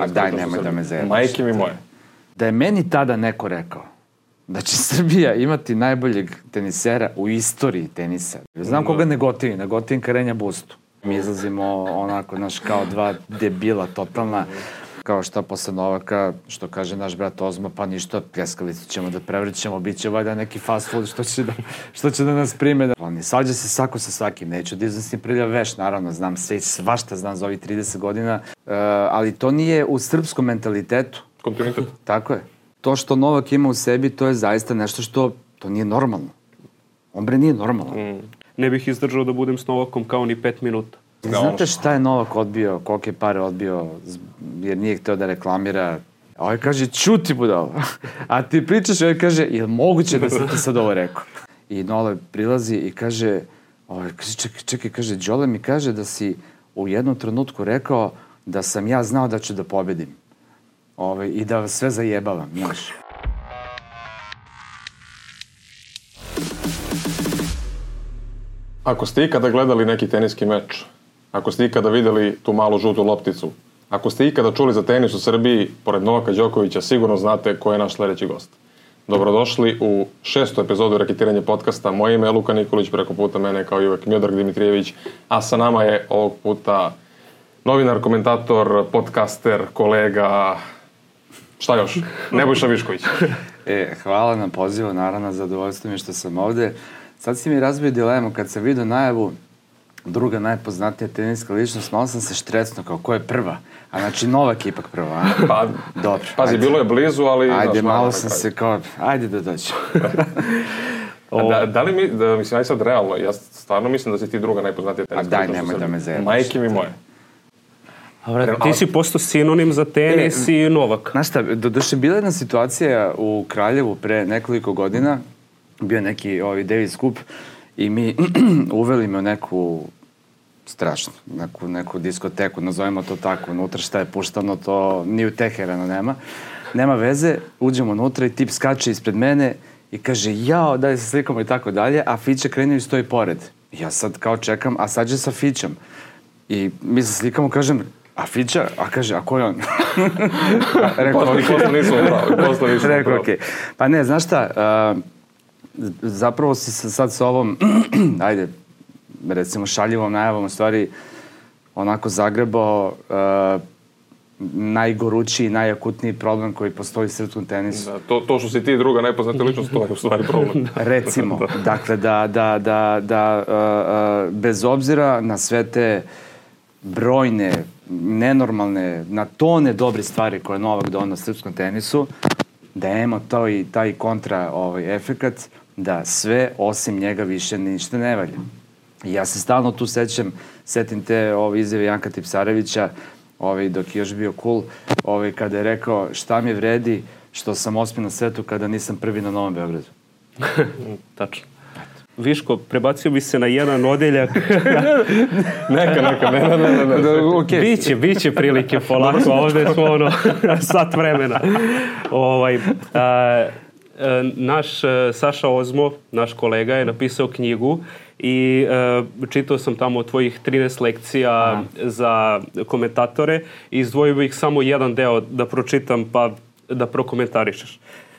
A daj, nemoj da me zajebaš. Majke mi moje. Da je meni tada neko rekao da će Srbija imati najboljeg tenisera u istoriji tenisa. Znam koga ne gotivim, ne gotivim Karenja Bustu. Mi izlazimo onako, znaš, kao dva debila totalna kao šta posle Novaka, što kaže naš brat Ozma, pa ništa, pljeskavicu ćemo da prevrćemo, bit će valjda neki fast food što će da, što će da nas prime. Da... On svađa se svako sa svakim, neću da iznostim priljav veš, naravno, znam sve, svašta znam za ovih 30 godina, uh, ali to nije u srpskom mentalitetu. Kontinuitet. Tako je. To što Novak ima u sebi, to je zaista nešto što, to nije normalno. On bre nije normalno. Mm. Ne bih izdržao da budem s Novakom kao ni pet minuta. Da, Znate šta je Novak odbio, kolike pare odbio, jer nije hteo da reklamira A ovaj kaže, čuti budalo. A ti pričaš, ovaj kaže, je li moguće da sam ti sad ovo rekao? I Nole prilazi i kaže, ovaj, kaže čekaj, čekaj, kaže, Đole mi kaže da si u jednom trenutku rekao da sam ja znao da ću da pobedim. Ovaj, I da sve zajebavam, znaš. Ako ste ikada gledali neki teniski meč, ako ste ikada videli tu malu žutu lopticu, ako ste ikada čuli za tenis u Srbiji, pored Novaka Đokovića, sigurno znate ko je naš sledeći gost. Dobrodošli u šestu epizodu Raketiranje podcasta. Moje ime je Luka Nikolić, preko puta mene kao i uvek Miodrag Dimitrijević, a sa nama je ovog puta novinar, komentator, podcaster, kolega, šta još? Nebojša Višković. e, hvala na pozivu, naravno, zadovoljstvo mi što sam ovde. Sad si mi razbio dilemu, kad sam vidio najavu druga najpoznatija teniska ličnost, malo sam se štrecno kao ko je prva. A znači Novak je ipak prva, a? Pa, Dobro. Pazi, ajde. bilo je blizu, ali... Ajde, znaš, malo malo sam se kao, ajde da dođe. A Da, da li mi, da, mislim, aj sad realno, ja stvarno mislim da si ti druga najpoznatija A teniska daj, ličnost u nemoj da me zajebaš. Majke mi moje. A vrat, ti si postao sinonim za tenis i Novak. Znaš šta, do duše bila jedna situacija u Kraljevu pre nekoliko godina, bio neki ovaj Davis Cup i mi uveli me u neku strašno, neku, neku diskoteku, nazovemo to tako, unutra šta je puštano, to ni u Teheranu nema. Nema veze, uđemo unutra i tip skače ispred mene i kaže, jao, daj se slikamo i tako dalje, a Fića krenuo i stoji pored. Ja sad kao čekam, a sad je sa Fićom. I mi se slikamo, kažem, a Fića? A kaže, a ko je on? Rekao, Posle, posle nismo pravi, posle nismo Rekao, okej. Pa ne, znaš šta, uh, zapravo si sa- sad sa ovom, ajde, recimo šaljivom najavom, u stvari, onako zagrebao uh, najgorućiji, najakutniji problem koji postoji u srpskom tenisu. Da, to, to što si ti druga najpoznatija ličnost, to je u stvari problem. Recimo, dakle, da, da, da, da uh, uh, bez obzira na sve te brojne, nenormalne, na tone dobre stvari koje Novak donao srpskom tenisu, da ima taj, taj kontra ovaj, efekat, da sve osim njega više ništa ne valja. I ja se stalno tu sećam, setim te ove izjave Janka Tipsarevića, ovaj, dok je još bio cool, ovaj, kada je rekao šta mi vredi što sam osmi na svetu kada nisam prvi na Novom Beogradu. Tačno. Viško, prebacio bi se na jedan odeljak. Neka, neka, ne, ne, ne, ne. ne. Da, okay. biće, biće prilike polako, ovde smo ono, sat vremena. Ovaj, a, a, naš a, Saša Ozmo, naš kolega, je napisao knjigu i a, čitao sam tamo tvojih 13 lekcija Aha. za komentatore i izdvojio bih samo jedan deo da pročitam pa da prokomentarišeš.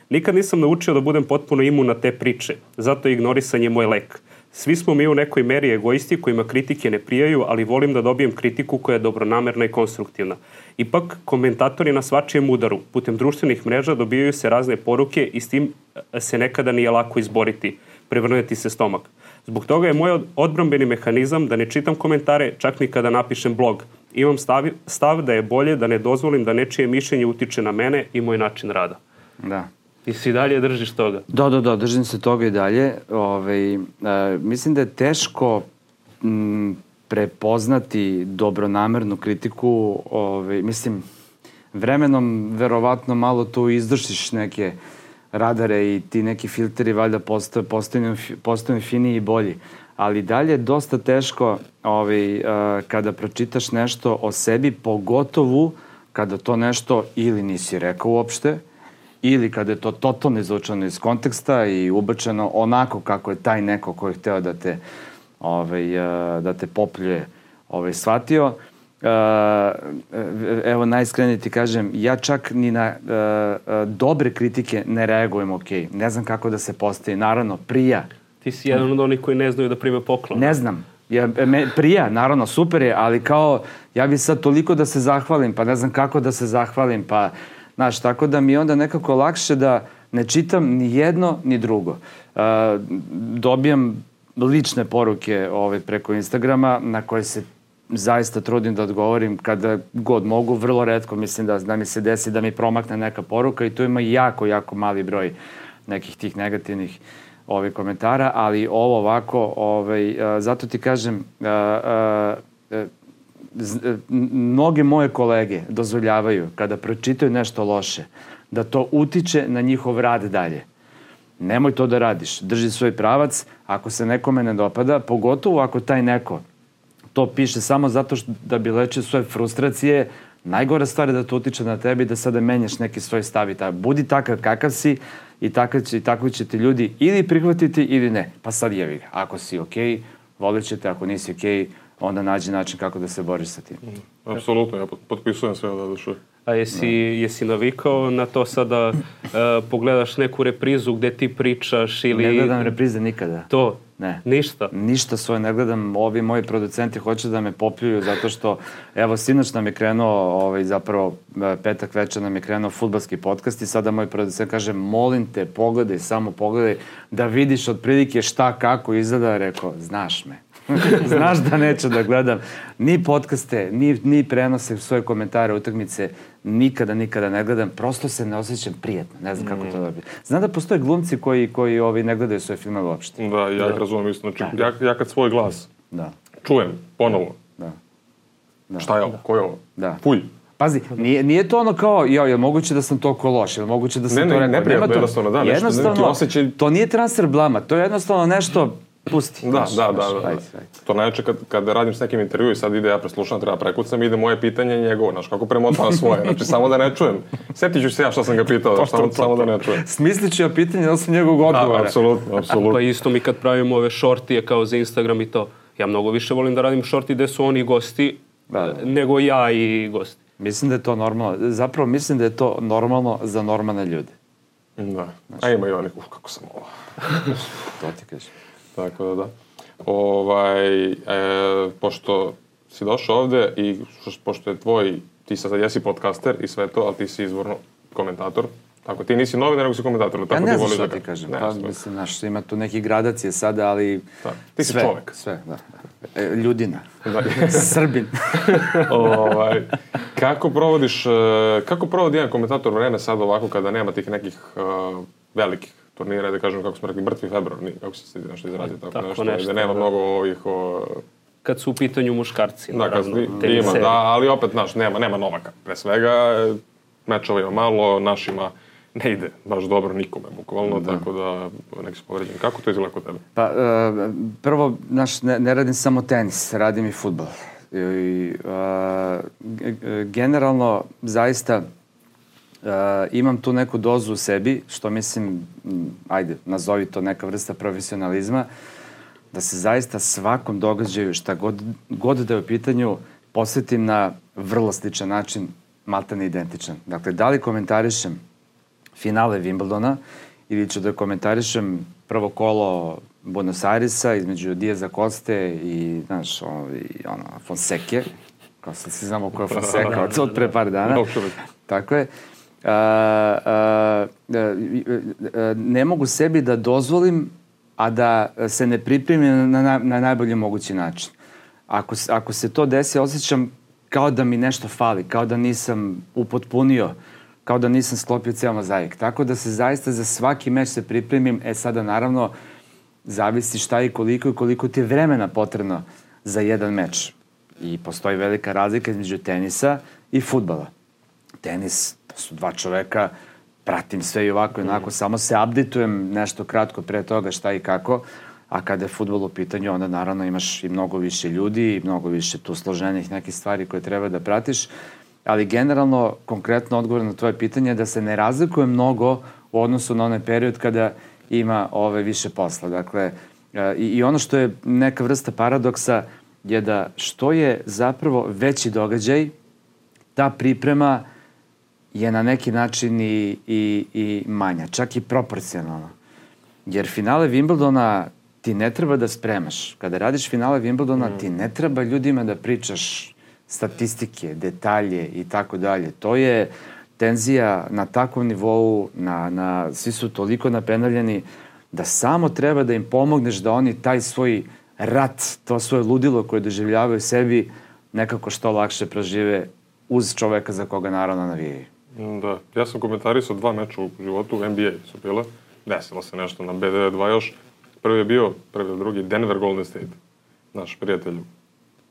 Nikad nisam naučio da budem potpuno imun na te priče, zato je ignorisanje moj lek. Svi smo mi u nekoj meri egoisti kojima kritike ne prijaju, ali volim da dobijem kritiku koja je dobronamerna i konstruktivna. Ipak, komentatori na svačijem udaru, putem društvenih mreža dobijaju se razne poruke i s tim e, se nekada nije lako izboriti, prevrnuti se stomak. Zbog toga je moj od- odbrambeni mehanizam da ne čitam komentare čak ni kada napišem blog. Imam stav, stav da je bolje da ne dozvolim da nečije mišljenje utiče na mene i moj način rada. Da. I si dalje držiš toga. Da, da, da, držim se toga i dalje. Ove, e, mislim da je teško m, prepoznati dobronamernu kritiku. Ove, mislim, vremenom verovatno malo tu izdržiš neke radare i ti neki filteri valjda postaju, postaju, postaju finiji i bolji. Ali dalje je dosta teško ovaj, uh, kada pročitaš nešto o sebi, pogotovo kada to nešto ili nisi rekao uopšte, ili kada je to totalno izvučeno iz konteksta i ubačeno onako kako je taj neko ko je hteo da te, ovaj, uh, da te popljuje ovaj, shvatio. Evo najiskrenije ti kažem, ja čak ni na uh, dobre kritike ne reagujem ok. Ne znam kako da se postavi. Naravno, prija. Ti si jedan od onih koji ne znaju da prime poklon. Ne znam. Ja, me, prija, naravno, super je, ali kao, ja bi sad toliko da se zahvalim, pa ne znam kako da se zahvalim, pa, znaš, tako da mi je onda nekako lakše da ne čitam ni jedno, ni drugo. Uh, dobijam lične poruke ove, preko Instagrama na koje se zaista trudim da odgovorim kada god mogu, vrlo redko mislim da, da mi se desi da mi promakne neka poruka i tu ima jako, jako mali broj nekih tih negativnih ovih komentara, ali ovo ovako, ovaj, zato ti kažem, a, a, a, mnoge moje kolege dozvoljavaju kada pročitaju nešto loše, da to utiče na njihov rad dalje. Nemoj to da radiš. Drži svoj pravac. Ako se nekome ne dopada, pogotovo ako taj neko to piše samo zato što da bi lečio svoje frustracije, najgora stvar je da to utiče na tebi da sada menjaš neki svoj stav i tako. Budi takav kakav si i tako će, tako će te ljudi ili prihvatiti ili ne. Pa sad jevi ga. Ako si okej, okay, volit ćete, ako nisi okej, okay, onda nađi način kako da se boriš sa tim. Mm, apsolutno, ja potpisujem sve da duše. A jesi, da. jesi navikao na to sada uh, pogledaš neku reprizu gde ti pričaš ili... Ne gledam reprize nikada. To? Ne. Ništa? Ništa svoje ne gledam. Ovi moji producenti hoće da me popljuju zato što, evo, sinoć nam je krenuo, ovaj, zapravo e, petak večer nam je krenuo futbalski podcast i sada moj producent kaže, molim te, pogledaj, samo pogledaj, da vidiš otprilike šta, kako izgleda. Rekao, znaš me Znaš da neću da gledam ni podcaste, ni, ni prenose svoje komentare, utakmice, nikada, nikada ne gledam. Prosto se ne osjećam prijetno. Ne znam kako mm. to da bi. Znam da postoje glumci koji, koji ovi ne gledaju svoje filme uopšte. Da, ja da. razumem isto. Znači, da. ja, ja kad svoj glas da. čujem ponovo, da. Da. šta je ovo, ko je ovo? Da. Puj. Pazi, nije, nije to ono kao, jo, je moguće da sam toliko loš, je moguće da sam ne, to rekao. Ne, ne, ne, jednostavno, da, jednostavno, nešto, osjećaj... to nije transfer blama, to je jednostavno nešto pusti. Da, znaš, da, da, da, da. Ajde, ajde. To najče kad, kad radim s nekim intervju i sad ide ja preslušam, treba prekucam, ide moje pitanje njegovo, znaš, kako premotava svoje, znači samo da ne čujem. Setit ću se ja šta sam ga pitao, to, samo, to, samo da ne čujem. Smislit ću ja pitanje da sam njegovog odgovora. Da, apsolutno, apsolutno. Pa isto mi kad pravimo ove šortije kao za Instagram i to, ja mnogo više volim da radim šorti gde su oni gosti, da, da. nego ja i gosti. Mislim da je to normalno. Zapravo mislim da je to normalno za normalne ljude. Da. Znači, A ima i onih, uf, kako sam ovo. to ti kažem. Tako da da. Ovaj, e, pošto si došao ovde i pošto je tvoj, ti sad jesi podcaster i sve to, ali ti si izvorno komentator, Tako, ti nisi novinar, nego si komentator. Tako ja ne znam šta da ti kažem. Ne, pa, mislim, znaš, ima tu neki gradacije sada, ali... Da. Ti si sve, čovek. Sve, da. E, ljudina. Da. Srbin. ovaj, kako provodiš, e, kako provodi jedan komentator vreme sad ovako kada nema tih nekih uh, velikih turnira, da kažem, kako smo rekli, mrtvi februar, ni, kako se nešto izrazio, tako, tako nešto, nešto, da nema da. mnogo ovih... O... Kad su u pitanju muškarci, da, naravno. Kad, ima, da, ali opet, znaš, nema, nema Novaka. Pre svega, mečova ima malo, našima ne ide baš dobro nikome, bukvalno, da. tako da neki su povređeni. Kako to izgleda kod tebe? Pa, uh, prvo, znaš, ne, ne radim samo tenis, radim i futbol. I, uh, generalno, zaista, uh, imam tu neku dozu u sebi, što mislim, ajde, nazovi to neka vrsta profesionalizma, da se zaista svakom događaju, šta god, god da je u pitanju, posvetim na vrlo sličan način, maltene identičan. Dakle, da li komentarišem finale Wimbledona ili ću da komentarišem prvo kolo Buenos Airesa između Diaza Koste i, znaš, ono, i, ono Fonseke, kao sad svi znamo ko je Fonseca od, od pre par dana. Tako je. A, a, ne mogu sebi da dozvolim, a da se ne pripremim na, na, na najbolji mogući način. Ako, ako se to desi, osjećam kao da mi nešto fali, kao da nisam upotpunio kao da nisam sklopio ceo mozaik. Tako da se zaista za svaki meč se pripremim, e sada naravno zavisi šta i koliko i koliko ti je vremena potrebno za jedan meč. I postoji velika razlika između tenisa i futbala. Tenis, to su dva čoveka, pratim sve i ovako i onako, mm. samo se updateujem nešto kratko pre toga šta i kako, a kada je futbol u pitanju, onda naravno imaš i mnogo više ljudi i mnogo više tu složenih nekih stvari koje treba da pratiš ali generalno, konkretno odgovor na tvoje pitanje je da se ne razlikuje mnogo u odnosu na onaj period kada ima ove više posla. Dakle, e, i, i ono što je neka vrsta paradoksa, je da što je zapravo veći događaj, ta priprema je na neki način i, i, i manja, čak i proporcionalno. Jer finale Wimbledona ti ne treba da spremaš. Kada radiš finale Wimbledona, mm. ti ne treba ljudima da pričaš statistike, detalje i tako dalje. To je tenzija na takvom nivou, na, na, svi su toliko napenavljeni da samo treba da im pomogneš da oni taj svoj rat, to svoje ludilo koje doživljavaju sebi, nekako što lakše prožive uz čoveka za koga naravno navijaju. Da, ja sam komentarisao dva meča u životu, u NBA su bile, desilo se nešto na BD2 još. Prvi je bio, prvi drugi, Denver Golden State, naš prijatelj.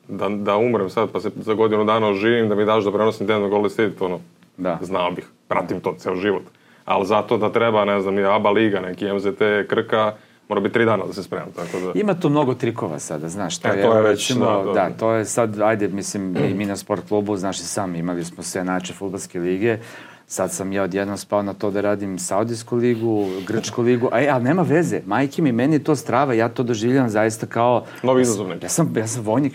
Da, da umrem sad, pa se za godinu dana oživim, da mi daš da prenosim Denver Golden State, ono, da. znao bih, pratim to ceo život. Ali zato da treba, ne znam, ABA liga, neki MZT, Krka, mora biti tri dana da se spremam. Tako da... Ima tu mnogo trikova sada, znaš, to, e, je, to je već, recimo, da, da, da, to je sad, ajde, mislim, mi, mi na sport klubu, znaš i sam, imali smo sve nače futbolske lige, sad sam ja odjednom spao na to da radim Saudijsku ligu, Grčku ligu, a, ali nema veze, majke mi, meni je to strava, ja to doživljam zaista kao... Novi izazov neki. Ja sam, ja sam vojnik,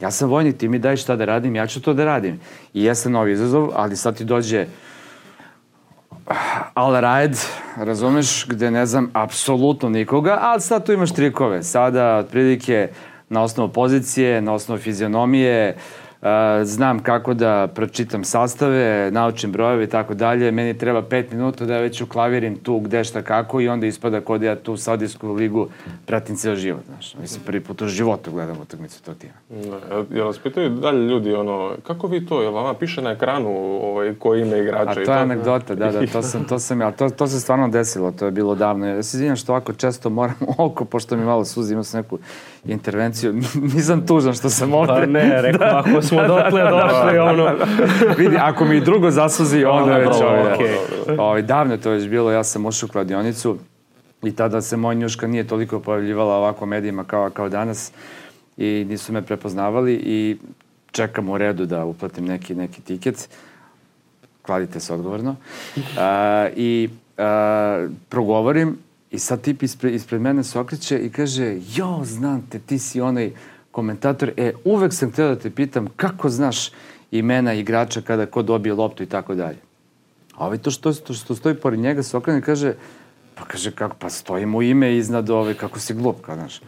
Ja sam vojnik, ti mi daj šta da radim, ja ću to da radim. I jeste novi izazov, ali sad ti dođe all ride, razumeš, gde ne znam apsolutno nikoga, ali sad tu imaš trikove. Sada, otprilike, na osnovu pozicije, na osnovu fizionomije, uh, znam kako da pročitam sastave, naučim brojeve i tako dalje. Meni treba pet minuta da ja već uklavirim tu gde šta kako i onda ispada kod da ja tu Saudijsku ligu pratim ceo život. Znaš. Mislim, prvi put u životu gledam utakmicu to tima. Jel vas pitaju dalje ljudi, ono, kako vi to, jel vama piše na ekranu ovaj, koje ime igrača? A to je anegdota, da, da, to sam, to sam ja, to, to se stvarno desilo, to je bilo davno. Ja se izvinjam što ovako često moram oko, pošto mi malo suzi, imao sam neku intervenciju. Nisam tužan što sam ovde. Pa ne, rekao, da, ako smo da, dotle došli, ono... Vidi, ako mi drugo zasuzi, onda već okay. ovaj, davno to već bilo, ja sam ušao u kladionicu i tada se moja njuška nije toliko pojavljivala ovako medijima kao, kao danas i nisu me prepoznavali i čekam u redu da uplatim neki, neki tiket. Kladite se odgovorno. A, I a, progovorim I sad tip ispred, ispred mene se okreće i kaže, jo, znam te, ti si onaj komentator, e, uvek sam htio da te pitam kako znaš imena igrača kada ko dobije loptu i tako dalje. A ovaj to što, to što stoji pored njega se okrene i kaže, pa kaže, kako, pa stoji mu ime iznad ove, kako si glup, kao, znaš.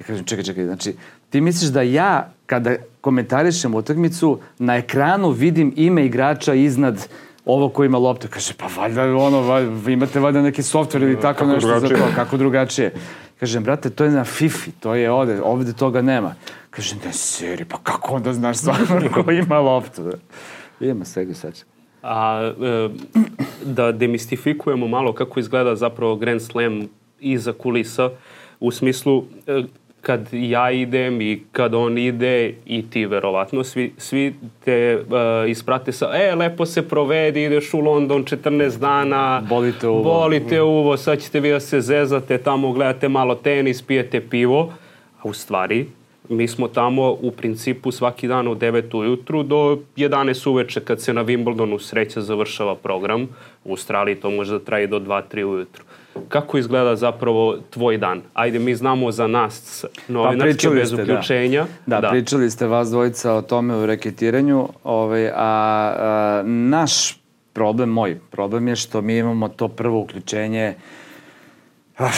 Ja kažem, čekaj, čekaj, znači, ti misliš da ja, kada komentarišem utakmicu, na ekranu vidim ime igrača iznad ovo ko ima loptu, kaže, pa valjda ono, valjda, imate valjda neki softver ili tako kako nešto drugačije. za to, kako drugačije. Kažem, brate, to je na FIFA, to je ovde, ovde toga nema. Kažem, ne, seri, pa kako onda znaš stvarno ko ima loptu? Idemo svega sad. A e, da demistifikujemo malo kako izgleda zapravo Grand Slam iza kulisa, u smislu e, kad ja idem i kad on ide i ti verovatno, svi, svi te uh, isprate sa, e, lepo se provedi, ideš u London 14 dana, bolite uvo, bolite uvo sad ćete vi da se zezate, tamo gledate malo tenis, pijete pivo, a u stvari mi smo tamo u principu svaki dan od 9 ujutru do 11 uveče kad se na Wimbledonu sreća završava program. U Australiji to može da traje do 2-3 ujutru. Kako izgleda zapravo tvoj dan? Ajde, mi znamo za nas novinarske pa, bez da. uključenja. Da. Da, da, pričali ste vas dvojica o tome u reketiranju, ovaj, a, a naš problem, moj problem je što mi imamo to prvo uključenje ah,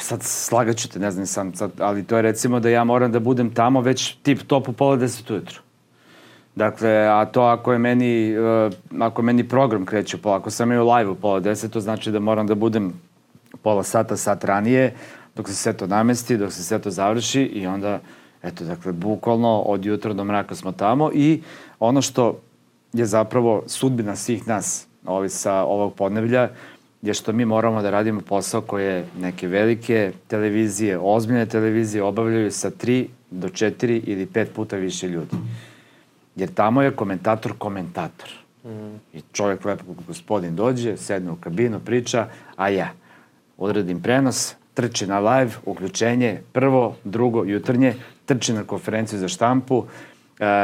sad slagaću te, ne znam sam, sad, ali to je recimo da ja moram da budem tamo već tip top u pola deset ujutru. Dakle, a to ako je meni, uh, ako meni program kreće pola, ako sam je u live u pola deset, to znači da moram da budem pola sata, sat ranije, dok se sve to namesti, dok se sve to završi i onda, eto, dakle, bukvalno od jutra do mraka smo tamo i ono što je zapravo sudbina svih nas ovi sa ovog podneblja je što mi moramo da radimo posao koje neke velike televizije, ozbiljne televizije obavljaju sa tri do četiri ili pet puta više ljudi. Jer tamo je komentator komentator. Mm. I čovjek lepo gospodin dođe, sedne u kabinu, priča, a ja odradim prenos, trči na live, uključenje, prvo, drugo, jutrnje, trči na konferenciju za štampu, uh,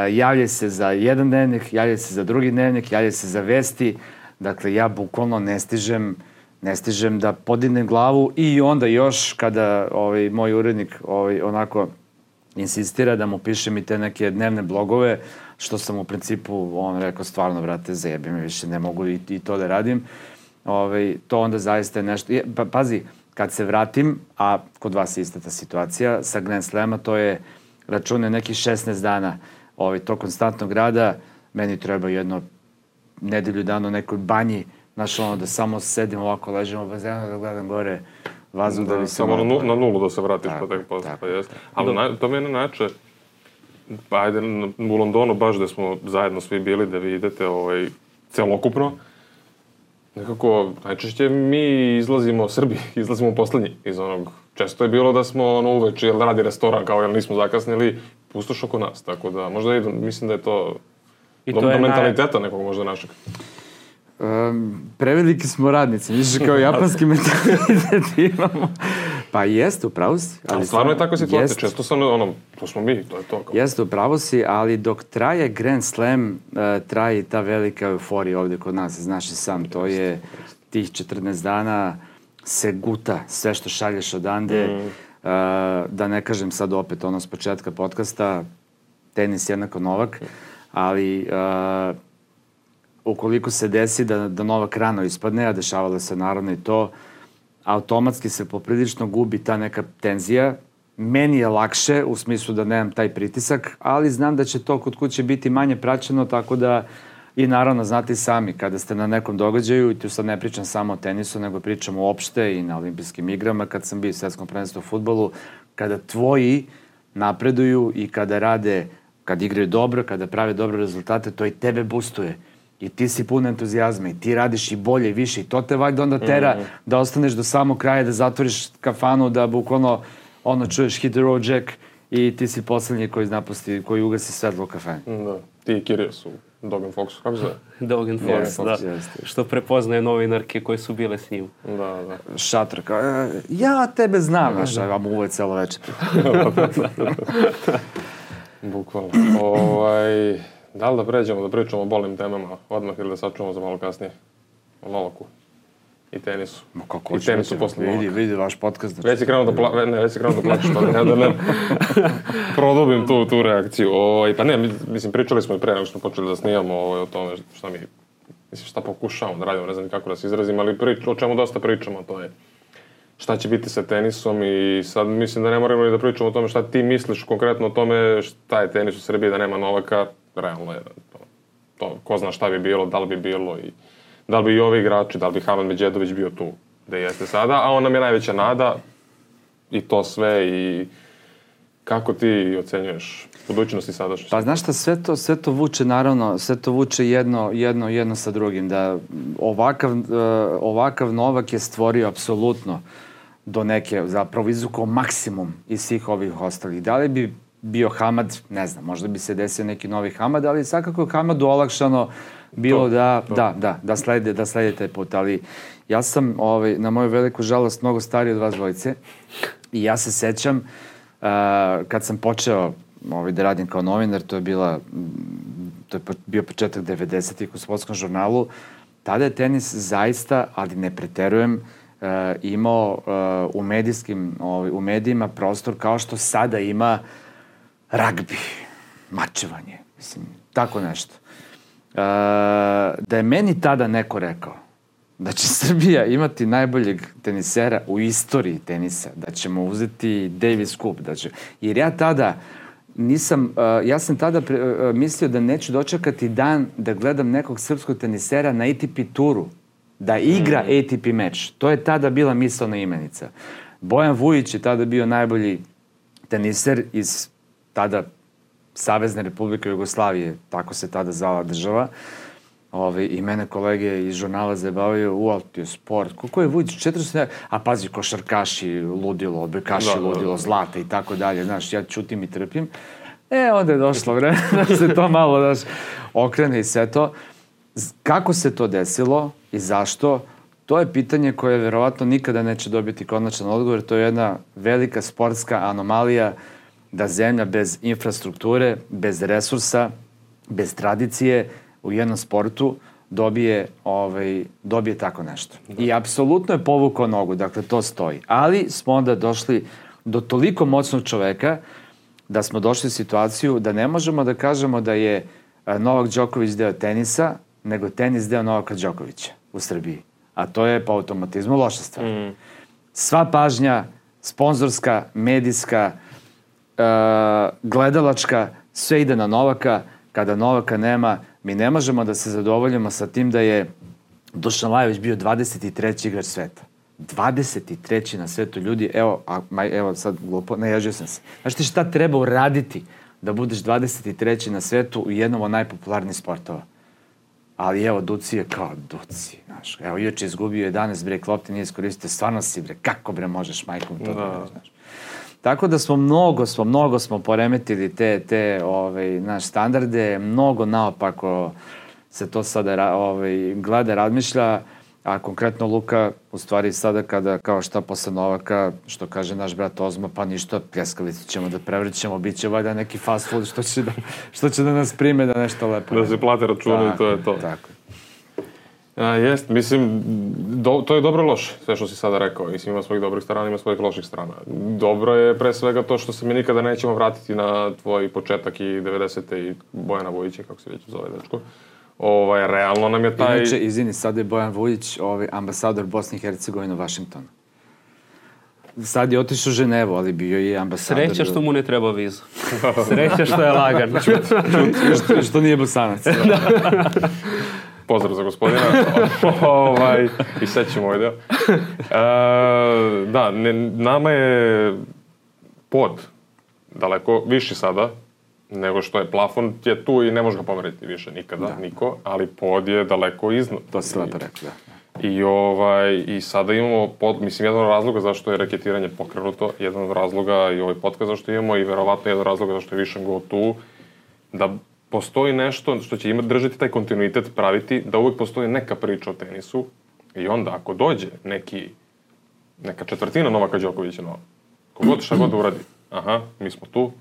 javlja se za jedan dnevnik, javlja se za drugi dnevnik, javlja se za vesti, Dakle, ja bukvalno ne stižem, ne stižem da podignem glavu i onda još kada ovaj, moj urednik ovaj, onako insistira da mu pišem i te neke dnevne blogove, što sam u principu, on rekao, stvarno, brate, zajebi me više, ne mogu i, i to da radim. Ove, to onda zaista je nešto... Je, pa, pazi, kad se vratim, a kod vas je ista ta situacija, sa Grand Slema, to je račune nekih 16 dana ovaj, to konstantnog rada, meni treba jedno nedelju dana u nekoj banji, znaš ono da samo sedim ovako, ležem u bazenu, da gledam gore vazduh da, da bi se... Samo nu, na nulu da se vratiš tako, pa tek posle, pa jeste. Ali na, to mi je na način, pa ajde, u Londonu baš da smo zajedno svi bili da vi idete ovaj, celokupno, nekako najčešće mi izlazimo, Srbi, izlazimo poslednji iz onog, često je bilo da smo ono uveče, jel radi restoran kao jel nismo zakasnili, pustoš oko nas, tako da možda i, mislim da je to, I do, to je do mentaliteta naj... nekog možda našeg. Um, preveliki smo radnici, misliš kao japanski mentalitet imamo. Pa jeste, upravo si. Ali, ali stvarno je takva situacija, jest, često sam, ono, to smo mi, to je to. Kao. Jeste, upravo si, ali dok traje Grand Slam, uh, traje ta velika euforija ovde kod nas, znaš i sam, to je tih 14 dana se guta sve što šalješ odande, mm. uh, da ne kažem sad opet ono s početka podcasta, tenis jednako Novak, ali uh, ukoliko se desi da, da Novak rano ispadne, a dešavalo se naravno i to, automatski se poprilično gubi ta neka tenzija. Meni je lakše, u smislu da nemam taj pritisak, ali znam da će to kod kuće biti manje praćeno, tako da i naravno znate i sami, kada ste na nekom događaju, i tu sad ne pričam samo o tenisu, nego pričam uopšte i na olimpijskim igrama, kad sam bio u svetskom prvenstvu u futbolu, kada tvoji napreduju i kada rade, kad igraju dobro, kada prave dobre rezultate, to i tebe boostuje i ti si pun entuzijazma i ti radiš i bolje i više i to te valjda onda tera mm. da ostaneš do samog kraja, da zatvoriš kafanu, da bukvalno ono čuješ hit the road jack i ti si poslednji koji napusti, koji ugasi svetlo u kafani. Da, ti i Kirija su Dog and Fox, kako se Dog and Fox, Fox, da. Jeste. Što prepoznaje novinarke koje su bile s njim. Da, da. Šator, kao, e, ja tebe znam, znaš, da. vam uvek celo večer. Bukvalno. ovaj, Da li da pređemo da pričamo o bolnim temama odmah ili da sačuvamo za malo kasnije? O Novaku i tenisu. Ma kako I tenisu posle Vidi, vidi vaš podcast. Znači. Već si krenuo da, pla... ne, već si krenuo da plaćeš, pa ne, da ne produbim tu, tu reakciju. O, ovaj, pa ne, mislim, pričali smo i pre nego što smo počeli da snijamo o, ovaj, o tome šta mi, mislim, šta pokušavamo da radimo, ne znam kako da se izrazim, ali prič, o čemu dosta pričamo, to je šta će biti sa tenisom i sad mislim da ne moramo ni da pričamo o tome šta ti misliš konkretno o tome šta je tenis u Srbiji, da nema Novaka, realno je to, to, ko zna šta bi bilo, da li bi bilo i da li bi i ovi igrači, da li bi Haman Međedović bio tu gde jeste sada, a on nam je najveća nada i to sve i kako ti ocenjuješ budućnost i sadašnjost? Pa znaš šta, sve to, sve to vuče naravno, sve to vuče jedno, jedno, jedno sa drugim, da ovakav, uh, ovakav Novak je stvorio apsolutno do neke, zapravo izvukao maksimum iz svih ovih ostalih. Da li bi bio Hamad, ne znam, možda bi se desio neki novi Hamad, ali svakako je Hamadu olakšano bilo to, da, to. da, da, da slede, da slede taj put, ali ja sam, ovaj, na moju veliku žalost, mnogo stariji od vas dvojice i ja se sećam uh, kad sam počeo ovaj, da radim kao novinar, to je bila, to je bio početak 90-ih u sportskom žurnalu, tada je tenis zaista, ali ne preterujem, uh, imao uh, u medijskim, ovaj, u medijima prostor kao što sada ima uh, ragbi, mačevanje, mislim, tako nešto. E, da je meni tada neko rekao da će Srbija imati najboljeg tenisera u istoriji tenisa, da ćemo uzeti Davis Cup, da će... Jer ja tada nisam, uh, ja sam tada pre, uh, mislio da neću dočekati dan da gledam nekog srpskog tenisera na ATP turu, da igra mm. ATP meč. To je tada bila misalna imenica. Bojan Vujić je tada bio najbolji teniser iz tada Savezne Republike Jugoslavije, tako se tada zvala država, Ove, I mene kolege iz žurnala zabavaju, u, ti je sport, koliko je Vujić, 400, a pazi, košarkaši, ludilo, odbekaši, da, ludilo, da, da. zlata i tako dalje, znaš, ja čutim i trpim. E, onda je došlo vreme da se to malo, znaš, okrene i sve to. Kako se to desilo i zašto, to je pitanje koje verovatno nikada neće dobiti konačan odgovor, to je jedna velika sportska anomalija da zemlja bez infrastrukture, bez resursa, bez tradicije u jednom sportu dobije, ovaj, dobije tako nešto. Da. I apsolutno je povukao nogu, dakle to stoji. Ali smo onda došli do toliko moćnog čoveka da smo došli u situaciju da ne možemo da kažemo da je a, Novak Đoković deo tenisa, nego tenis deo Novaka Đokovića u Srbiji. A to je po automatizmu loša stvar. Mm. Sva pažnja, sponzorska, medijska, uh, gledalačka, sve ide na Novaka. Kada Novaka nema, mi ne možemo da se zadovoljimo sa tim da je Dušan Lajović bio 23. igrač sveta. 23. na svetu ljudi, evo, a, ma, evo sad glupo, naježio sam se. Znaš ti šta treba uraditi da budeš 23. na svetu u jednom od najpopularnijih sportova? Ali evo, Duci je kao Duci, znaš. Evo, juče izgubio 11 bre klopte, nije iskoristio, stvarno si bre, kako bre možeš majkom to da, da znaš. Tako da smo mnogo, smo, mnogo smo poremetili te, te ovaj, naš standarde, mnogo naopako se to sada ovaj, gleda, razmišlja, a konkretno Luka, u stvari sada kada, kao šta posle Novaka, što kaže naš brat Ozma, pa ništa, pljeskavicu ćemo da prevrćemo, bit će valjda neki fast food što će da, što će da nas prime da nešto lepo. Da se plate računa i to je to. Tako. A, jest, mislim, do, to je dobro loše, sve što si sada rekao. Mislim, ima svojih dobrih strana, ima svojih loših strana. Dobro je pre svega to što se mi nikada nećemo vratiti na tvoj početak i 90. i Bojana Vojića, kako se već zove dečko. Ovaj, realno nam je taj... Inače, izvini, sada je Bojan Vujić, ovaj, ambasador Bosne i Hercegovine u Vašingtonu. Sad je otišao u Ženevu, ali bio je ambasador... Sreća što mu ne treba vizu. Sreća što je lagan. čut, čut, što, što nije bosanac. Pozdrav za gospodina. ovaj, I sad ćemo ovaj deo. E, da, ne, nama je pod daleko viši sada nego što je plafon je tu i ne može ga pomeriti više nikada, da. niko, ali pod je daleko iznad. To se lepo rekao, da. I, ovaj, I sada imamo, pod, mislim, jedan od razloga zašto je raketiranje pokrenuto, jedan od razloga i ovaj podcast zašto imamo i verovatno jedan od razloga zašto je Vision Go tu, da postoji nešto što će imati, držati taj kontinuitet, praviti, da uvek postoji neka priča o tenisu i onda ako dođe neki, neka četvrtina Novaka Đokovića nova, kogod šta god uradi, aha, mi smo tu,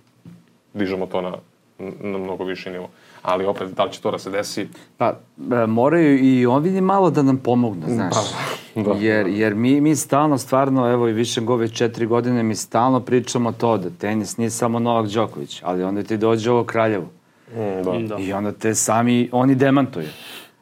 dižemo to na, na mnogo viši nivo. Ali opet, da li će to da se desi? Pa, e, moraju i on vidi malo da nam pomognu, znaš. Pa, da. Jer, jer mi, mi stalno, stvarno, evo i više gove četiri godine, mi stalno pričamo to da tenis nije samo Novak Đoković, ali onda ti dođe ovo Kraljevo. Mm, da. da. I onda te sami, oni demantuju.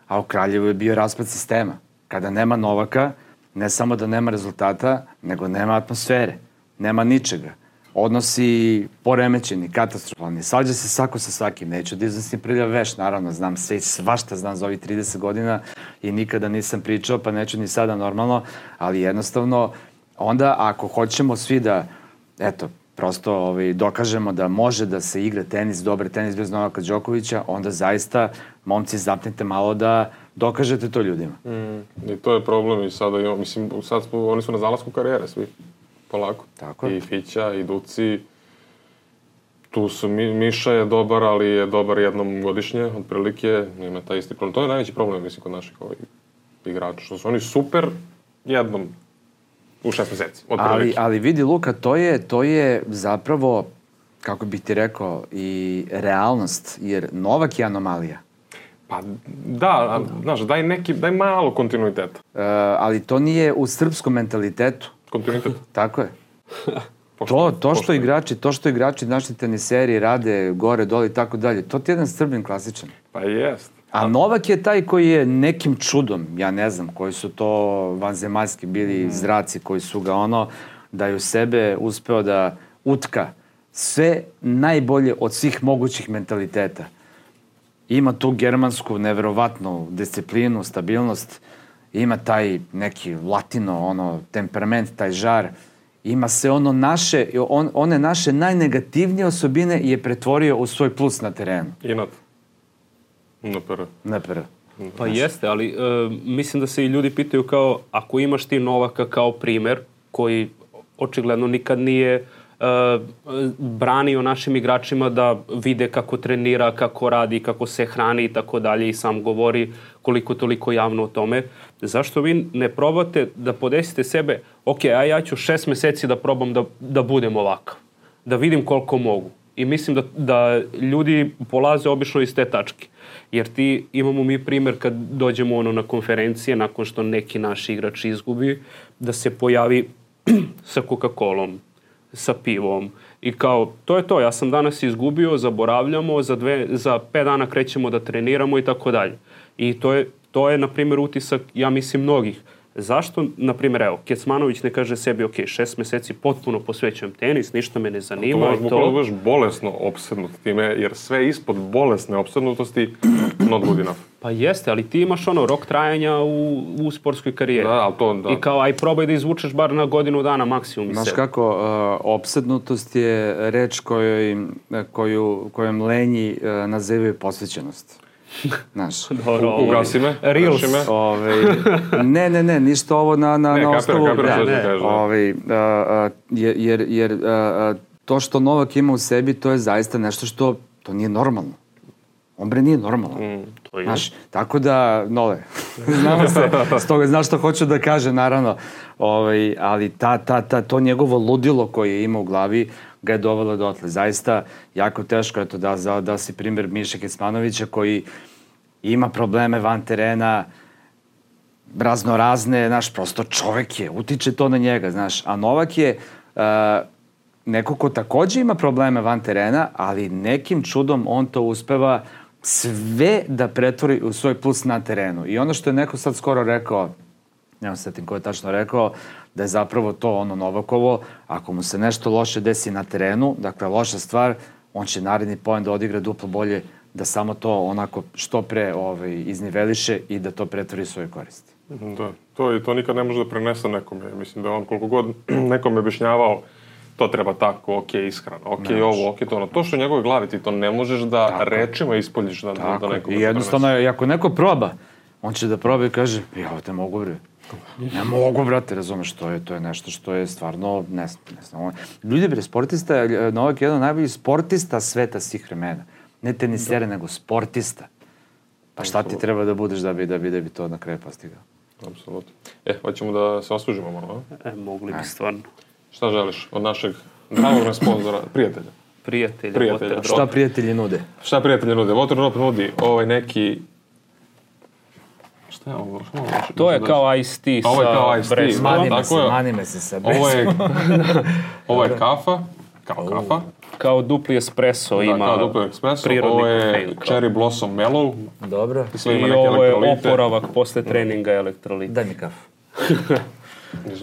A u Kraljevu je bio raspad sistema. Kada nema Novaka, ne samo da nema rezultata, nego nema atmosfere. Nema ničega odnosi poremećeni, katastrofalni. Svađa se svako sa svakim. Neću da iznosim prljav veš, naravno, znam sve, svašta znam za ovih 30 godina i nikada nisam pričao, pa neću ni sada normalno, ali jednostavno, onda ako hoćemo svi da, eto, prosto ovaj, dokažemo da može da se igra tenis, dobar tenis bez Novaka Đokovića, onda zaista, momci, zapnite malo da dokažete to ljudima. Mm, I to je problem i sada imamo, mislim, sad smo, oni su na zalasku karijere svi polako. Tako I Fića, i Duci. Tu su, Mi, Miša je dobar, ali je dobar jednom godišnje, otprilike, ima taj isti problem. To je najveći problem, mislim, kod naših ovih igrača, što su oni super jednom u šest meseci, otprilike. Ali, ali vidi, Luka, to je, to je zapravo, kako bih ti rekao, i realnost, jer Novak je anomalija. Pa da, znaš, daj, neki, daj malo kontinuiteta. E, ali to nije u srpskom mentalitetu. Kontinuitet. Tako je. to, to što igrači, to što igrači naši teniseri rade gore, dole i tako dalje, to ti je jedan srbin klasičan. Pa jest. A Novak je taj koji je nekim čudom, ja ne znam, koji su to vanzemaljski bili mm. zraci koji su ga ono, da je u sebe uspeo da utka sve najbolje od svih mogućih mentaliteta. Ima tu germansku, neverovatnu disciplinu, stabilnost, ima taj neki latino, ono, temperament, taj žar, ima se ono naše, on, one naše najnegativnije osobine je pretvorio u svoj plus na terenu. Inat. Na pere. Pa jeste, ali uh, mislim da se i ljudi pitaju kao, ako imaš ti Novaka kao primer, koji očigledno nikad nije uh, branio našim igračima da vide kako trenira, kako radi, kako se hrani i tako dalje i sam govori koliko toliko javno o tome. Zašto vi ne probate da podesite sebe, ok, a ja ću šest meseci da probam da, da budem ovakav, da vidim koliko mogu. I mislim da, da ljudi polaze obično iz te tačke. Jer ti, imamo mi primer kad dođemo ono na konferencije nakon što neki naš igrač izgubi, da se pojavi sa Coca-Colom, sa pivom. I kao, to je to, ja sam danas izgubio, zaboravljamo, za, dve, za pet dana krećemo da treniramo i tako dalje. I to je, to je, na primjer, utisak, ja mislim, mnogih. Zašto, na primjer, evo, Kecmanović ne kaže sebi, ok, šest meseci potpuno posvećujem tenis, ništa me ne To zanima možeš i bukvalno to... bolesno opsednut time, jer sve ispod bolesne opsednutosti not good enough. Pa jeste, ali ti imaš ono rok trajanja u, u sportskoj karijeri. Da, ali to, da. I kao, aj probaj da izvučeš bar na godinu dana maksimum iz Znaš sebe. kako, uh, opsednutost je reč kojoj, koju, kojom lenji uh, nazivaju posvećenost. Znaš, Dobro, ugasi me, Reels. reši me. Ovaj, ne, ne, ne, ništa ovo na, na, Ne, na osnovu... kapiram što da, ćeš kažeš, da. ovaj, a, jer, jer, jer a, a, to što Novak ima u sebi, to je zaista nešto što, to nije normalno. On bre nije normalno. Mm, To je. Znaš, tako da, nole, znamo se, stoga znaš što hoću da kaže, naravno, ovaj, ali ta, ta, ta, to njegovo ludilo koje ima u glavi ga je dovelo dotle. Zaista, jako teško, eto, da, da, da si primjer Miše Kecmanovića koji ima probleme van terena, razno razne, znaš, prosto čovek je, utiče to na njega, znaš, a Novak je uh, neko ko takođe ima probleme van terena, ali nekim čudom on to uspeva sve da pretvori u svoj plus na terenu. I ono što je neko sad skoro rekao, nemam se setim ko je tačno rekao, da je zapravo to ono Novakovo, ako mu se nešto loše desi na terenu, dakle loša stvar, on će naredni poen da odigra duplo bolje, da samo to onako što pre ovaj, izniveliše i da to pretvori svoje koristi. Da, to, i to nikad ne može da prenese nekome. Mislim da on koliko god nekome objašnjavao to treba tako, ok, ishrana, ok, ovo, ok, to ono. To što u njegovoj glavi ti to ne možeš da Tako. rečima ispoljiš da, da, Tako, da je. nekome i jednostavno, je, ako neko proba, on će da proba i kaže, ja ovo te mogu, bre. Ne mogu, brate, razumeš, to je, to je nešto što je stvarno, ne znam, ne znam. Ljudi, bre, sportista, je- Novak je jedan od najboljih sportista sveta svih vremena. Ne tenisere, nego sportista. Pa šta ti treba da budeš da bi, da bi, da bi to na kraju postigao? Apsolutno. E, hoćemo da se osvežimo malo, a? E, mogli bi stvarno. Šta želiš od našeg dragog sponzora, prijatelja? Prijatelja, Prijatelja. Šta prijatelji nude? Šta prijatelji nude? Waterdrop nudi ovaj neki... Šta je ovo? Šta je ovo? To je kao Ice Tea Ovo je sa kao Ice Tea, da. Mani me se, mani me se sa Ovo je, ovo je kafa, kao kafa. Kao dupli espresso Da, ima kao duplo espresso. prirodni Ovo je kao. Cherry Blossom Mellow. Dobro. I sve ima I neke ovo je oporavak posle treninga elektrolita. Daj mi kafu.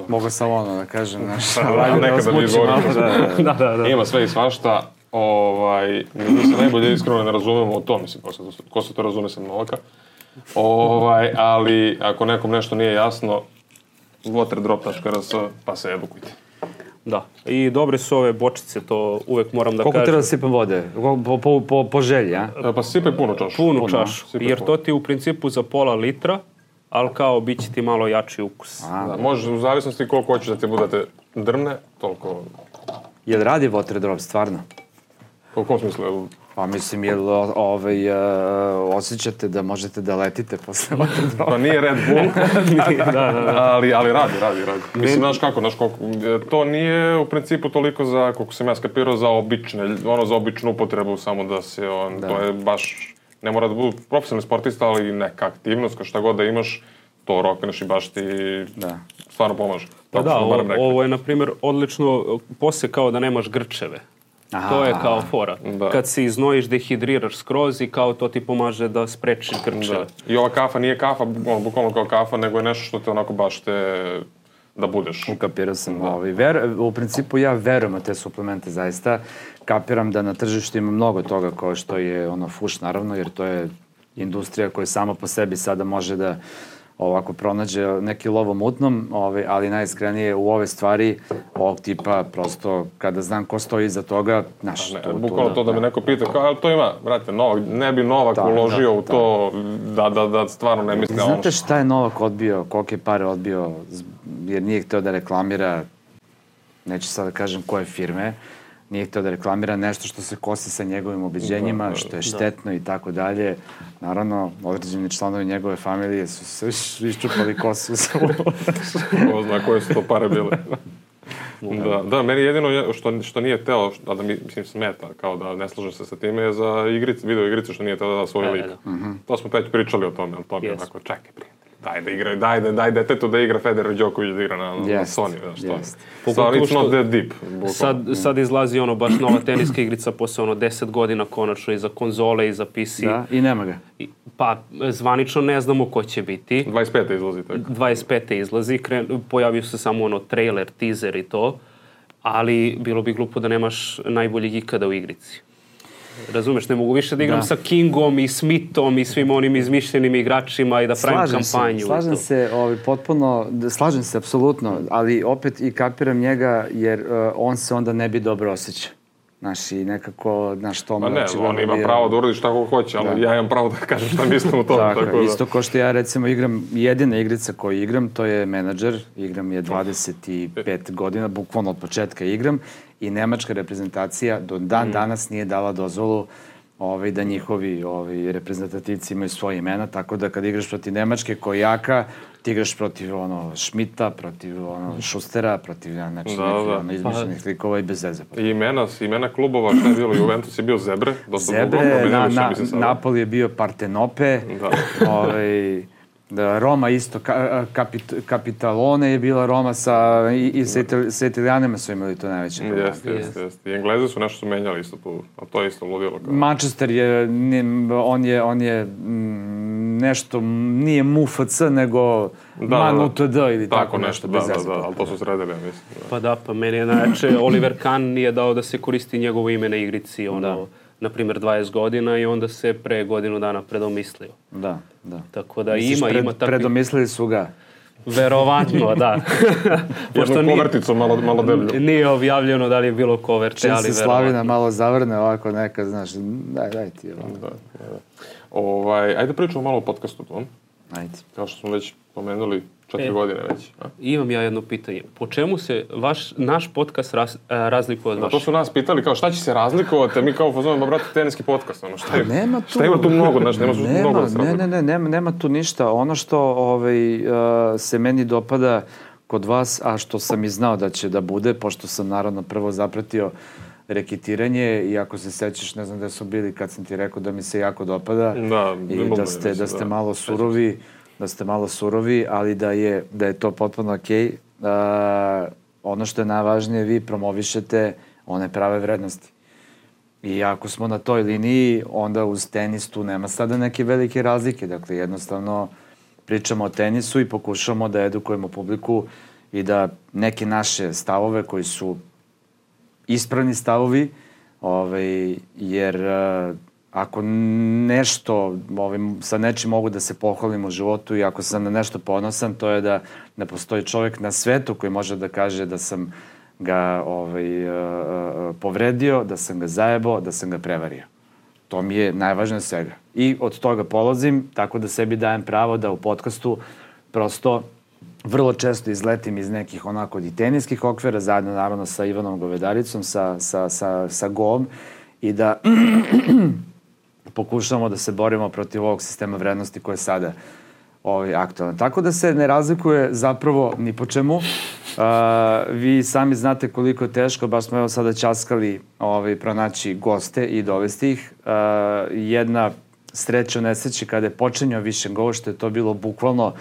Mogu sam ono da kažem, znaš, Da, da mi izgovorimo. malo, da, da. Da, da, da. Ima sve i svašta. Ovaj, mi se najbolje iskreno ne razumemo o to, mislim, ko se, ko se to razume sam Novaka. Ovaj, ali ako nekom nešto nije jasno, waterdrop.rs, pa se edukujte. Da. I dobre su ove bočice, to uvek moram da Koliko kažem. treba da sipam vode? Po, po, po, po želji, a? E, Pa sipaj puno čašu. Punu Puno, čašu. Jer puno. to ti u principu za pola litra, ali kao bit će ti malo jači ukus. Da, može, u zavisnosti koliko hoćeš da ti budete drmne, toliko... Jel radi water drop, stvarno? U kom smislu? Pa mislim, jel o- ovaj, uh, osjećate da možete da letite posle water dropa? Pa nije Red Bull, ali, ali radi, radi, radi. Mislim, znaš kako, znaš koliko, e, to nije u principu toliko za, koliko sam ja skapirao, za obične, ono za običnu upotrebu, samo da se on, to je baš, ne mora da budu profesionalni sportista, ali neka aktivnost, kao šta god da imaš, to rokneš i baš ti Da. stvarno pomaže. Pa da, rekli. ovo je, na primjer, odlično, posle kao da nemaš grčeve. To je kao fora. Da. Kad se iznojiš, dehidriraš skroz i kao to ti pomaže da sprečiš grčeve. Da. I ova kafa nije kafa, ono, bukvalno kao kafa, nego je nešto što te onako baš te da budeš. Ukapirao sam. Ovaj, ver, u principu ja verujem u te suplemente zaista. Kapiram da na tržištu ima mnogo toga kao što je ono fuš naravno, jer to je industrija koja sama po sebi sada može da ovako pronađe neki lovo mutnom, ovaj, ali najiskrenije u ove stvari ovog tipa prosto kada znam ko stoji iza toga, znaš, Ne, tu bukvalno to da me neko pita, kao, ali to ima, brate, Novak, ne bi Novak Da, uložio da, u to da, da, da stvarno ne misli na ono Znate šta je Novak odbio, kolike pare odbio, jer nije hteo da reklamira, neću sad da kažem koje firme, nije hteo da reklamira nešto što se kosi sa njegovim ubeđenjima, Da, da, što je štetno i tako dalje. Naravno, određeni članovi njegove familije su se iš- iščupali kosu sa Ko zna koje su to pare bile. da, da, meni jedino je- što, što nije teo, a da mi, mislim, smeta, kao da ne slažem se sa time, je za igrice, video igrice što nije teo da da svoj Da, lik. da, da. To smo već pričali o tome, ali to mi je Jesmo. onako, čekaj, prijatelj. Daj da igra, daj da daj detetu da igra Federer Đoković da igra na, na Jest, Sony, znaš što. So, Pogotovo it's not that deep. bukvalno. Sad, sad izlazi ono baš nova teniska igrica posle ono 10 godina konačno i za konzole i za PC. Da, i nema ga. I- Pa zvanično ne znamo ko će biti. 25. izlazi tako. 25. izlazi, kren, pojavio se samo ono trailer, teaser i to, ali bilo bi glupo da nemaš najboljeg ikada u igrici. Razumeš, ne mogu više da igram Da. sa Kingom i Smithom i svim onim izmišljenim igračima i da pravim Slažem kampanju. se, slažem se ovaj, potpuno, da, slažem se apsolutno, ali opet i kapiram njega jer uh, on se onda ne bi dobro osjeća. Znaš, i nekako, znaš, to Pa ne, očigledno on ima bio- pravo da uradi šta ko hoće, ali ja imam pravo da kažem šta mislim o tome. Tako, tako, da. isto kao što ja recimo igram, jedina igrica koju igram, to je menadžer, igram je 25 godina, bukvalno od početka igram i nemačka reprezentacija do dan Mm. danas nije dala dozvolu ovaj, da njihovi ovaj, reprezentativci imaju svoje imena, tako da kad igraš protiv Nemačke koja je jaka, ti igraš protiv ono, Šmita, protiv ono, Šustera, protiv ja, znači, Da, da, nekih, da. ono, izmišljenih likova i bez veze. I imena, imena klubova, šta je bilo? Juventus je bio Zebre, dosta dugo. Zebre, na, ja na, sada. Napoli je bio Partenope, Da. ovaj, Roma isto, ka, kapit, Kapitalone je bila Roma sa, i, i sa, Ital, sa Italijanima su imali to najveće probleme. Jeste, jeste, jeste. I Engleze su nešto su menjali isto tu, a to je isto ludilo. Kao. Manchester je, ne, on je, on je mm, nešto, nije MUFC, nego Da, da, da, da. MANUTD ili tako, Tako nešto, bez da, da, da, ali to su sredili, ja mislim. Da. Pa da, pa meni je najjače, Oliver Kahn nije dao da se koristi njegovo ime na igrici, ono, Da. Na primjer 20 godina i onda se pre godinu dana predomislio. Da, da. Tako da Misliš, ima, pred, ima takvi... Predomislili su ga. Verovatno, da. Jednu nije- koverticu malo, malo deblju. Nije objavljeno da li je bilo koverte, Čim ali se verovatno. Slavina malo zavrne ovako neka, znaš, daj, daj ti ovo. Da, da, da. Ovaj, ajde pričamo malo o podcastu tom. Ajde. Kao što smo već pomenuli, četiri E. godine već. A? Imam ja jedno pitanje. Po čemu se vaš, naš podcast raz, a, razlikuje od to vašeg? su nas pitali kao šta će se razlikovati, a mi kao ma brate, teniski podcast, ono, šta, je, Nema tu... šta ima tu mnogo, znaš, nema, tu mnogo da ne, ne, ne, nema, nema tu ništa. Ono što ovaj, uh, se meni dopada kod vas, a što sam i znao da će da bude, pošto sam naravno prvo zapratio reketiranje i ako se sećaš, ne znam gde su bili kad sam ti rekao da mi se jako dopada Da, i da ste, da mislim, ste da. malo surovi, da ste malo surovi, ali da je, da je to potpuno okej. Okay. Uh, ono što je najvažnije, vi promovišete one prave vrednosti. I ako smo na toj liniji, onda uz tenis tu nema sada neke velike razlike. Dakle, jednostavno pričamo o tenisu i pokušamo da edukujemo publiku i da neke naše stavove koji su ispravni stavovi, ovaj, jer ako nešto, ovaj, sa nečim mogu da se pohvalim u životu i ako sam na nešto ponosan, to je da ne postoji čovjek na svetu koji može da kaže da sam ga ovaj, uh, uh, povredio, da sam ga zajebao, da sam ga prevario. To mi je najvažnije svega. I od toga polazim, tako da sebi dajem pravo da u podcastu prosto vrlo često izletim iz nekih onako i teniskih okvira, zajedno naravno sa Ivanom Govedaricom, sa, sa, sa, sa Gom, i da pokušamo da se borimo protiv ovog sistema vrednosti koje je sada ovaj, aktualan. Tako da se ne razlikuje zapravo ni po čemu. Uh, vi sami znate koliko je teško, baš smo evo sada časkali ovaj, pronaći goste i dovesti ih. Uh, jedna sreća u nesreći kada je počinjao više go, što je to bilo bukvalno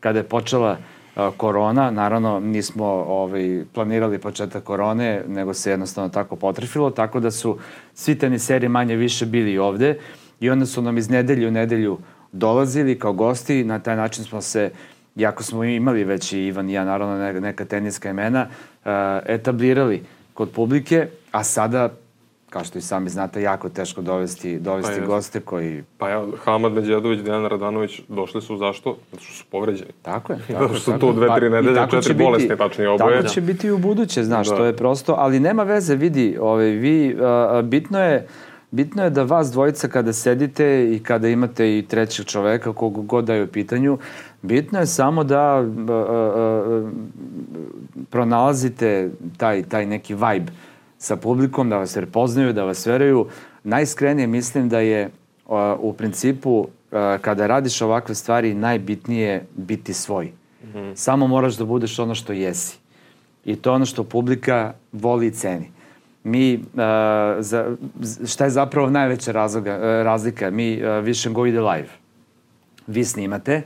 kada je počela uh, korona, naravno nismo ovaj, planirali početak korone, nego se jednostavno tako potrefilo, tako da su svi teniseri manje više bili ovde i onda su nam iz nedelju u nedelju dolazili kao gosti, na taj način smo se, jako smo imali već i Ivan i ja, naravno neka, teniska imena, uh, etablirali kod publike, a sada, kao što i sami znate, jako teško dovesti, dovesti Pa goste koji... Pa ja, Hamad Međedović, Dejan Radanović došli su zašto? Zato što su povređeni. Tako je. Zato Tako, što su tu dve, tri Pa, nedelje, četiri će biti- bolesne, tačnije oboje. Tako će biti i u buduće, znaš, Da. to je prosto, ali nema veze, vidi, ovaj, vi, a, bitno je, bitno je da vas dvojica kada sedite i kada imate i trećeg čoveka, kog god da je u pitanju, bitno je samo da a, a, a, pronalazite taj, taj neki vibe sa publikom, da vas prepoznaju, da vas veruju. Najiskrenije mislim da je a, u principu a, kada radiš ovakve stvari najbitnije biti svoj. Samo moraš da budeš ono što jesi. I to je ono što publika voli i ceni. Mi, uh, za, šta je zapravo najveća razloga, uh, razlika? Mi uh, više go ide live. Vi snimate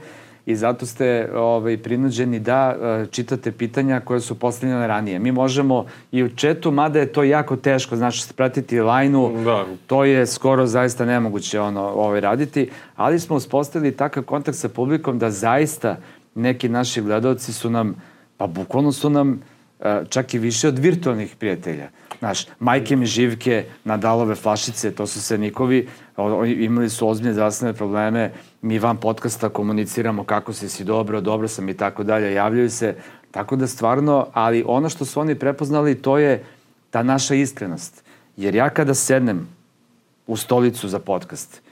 i zato ste ovaj, prinuđeni da uh, čitate pitanja koje su postavljene ranije. Mi možemo i u četu, mada je to jako teško, znači pratiti lajnu, Da. to je skoro zaista nemoguće ono, ovaj, raditi, ali smo uspostavili takav kontakt sa publikom da zaista neki naši gledalci su nam, pa bukvalno su nam uh, čak i više od virtualnih prijatelja. Znaš, majke mi živke, Nadalove flašice, to su se nikovi, imali su ozbiljne zdravstvene probleme, mi van podcasta komuniciramo kako si si dobro, dobro sam i tako dalje, javljaju se, tako da stvarno, ali ono što su oni prepoznali to je ta naša iskrenost. Jer ja kada sednem u stolicu za podcast,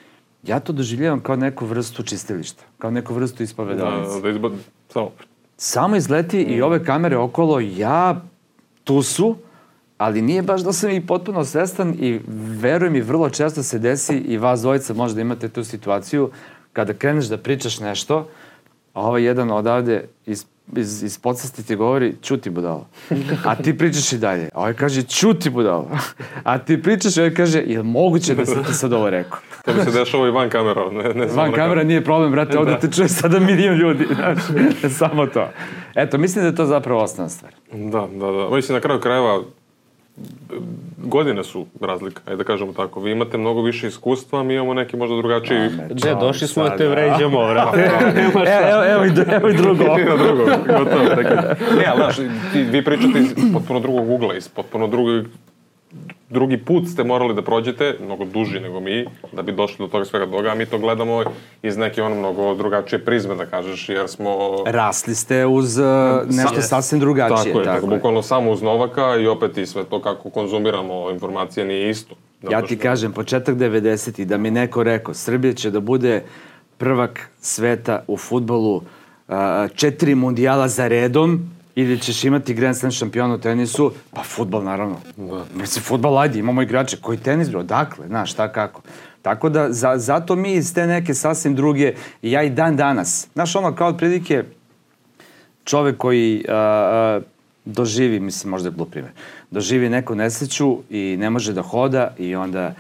ja to doživljavam kao neku vrstu čistilišta, kao neku vrstu ispovedalnice Da, da izbad... Samo. samo izleti i ove kamere okolo, ja tu su, ali nije baš da sam i potpuno svestan i verujem mi vrlo često se desi i vas dvojica možda imate tu situaciju kada kreneš da pričaš nešto, a ovaj jedan odavde iz, iz, iz podsvesti ti govori čuti budalo. A ti pričaš i dalje. A ovaj kaže čuti budalo. A ti pričaš i ovaj kaže je moguće da sam ti sad ovo rekao. To mi se dešava i van kamera. Ne, ne Van kamera nije problem, brate, ovde te čuje sada milion ljudi, znaš, samo to. Eto, mislim da je to zapravo osnovna stvar. Da, da, da. Mislim, na kraju krajeva, godine su razlika, ajde da kažemo tako. Vi imate mnogo više iskustva, mi imamo neki možda drugačiji... Gde, došli smo da te vređamo, vrate. Nema šta. Evo, evo, i, evo i drugo. na drugo, gotovo. Dakle, ne, ali znaš, ti, vi pričate iz potpuno drugog ugla, iz potpuno drugog drugi put ste morali da prođete, mnogo duži nego mi, da bi došli do toga svega toga, a mi to gledamo iz neke ono mnogo drugačije prizme, da kažeš, jer smo... Rasli ste uz uh, nešto Sa- sasvim drugačije. Tako je, tako, bukvalno samo uz Novaka i opet i sve to kako konzumiramo informacije nije isto. Zato Ja ti što- kažem, početak 90. da mi neko rekao, Srbija će da bude prvak sveta u futbolu uh, četiri mundijala za redom ili ćeš imati Grand Slam šampiona u tenisu, pa futbol naravno. Da. Mislim, futbol, ajde, imamo igrače. Koji tenis, bro? Dakle, znaš, šta kako. Tako da, za, zato mi iz te neke sasvim druge, i ja i dan danas, znaš, ono, kao otprilike, čovek koji a, a, doživi, mislim možda je glup primjer, doživi neku nesreću i ne može da hoda i onda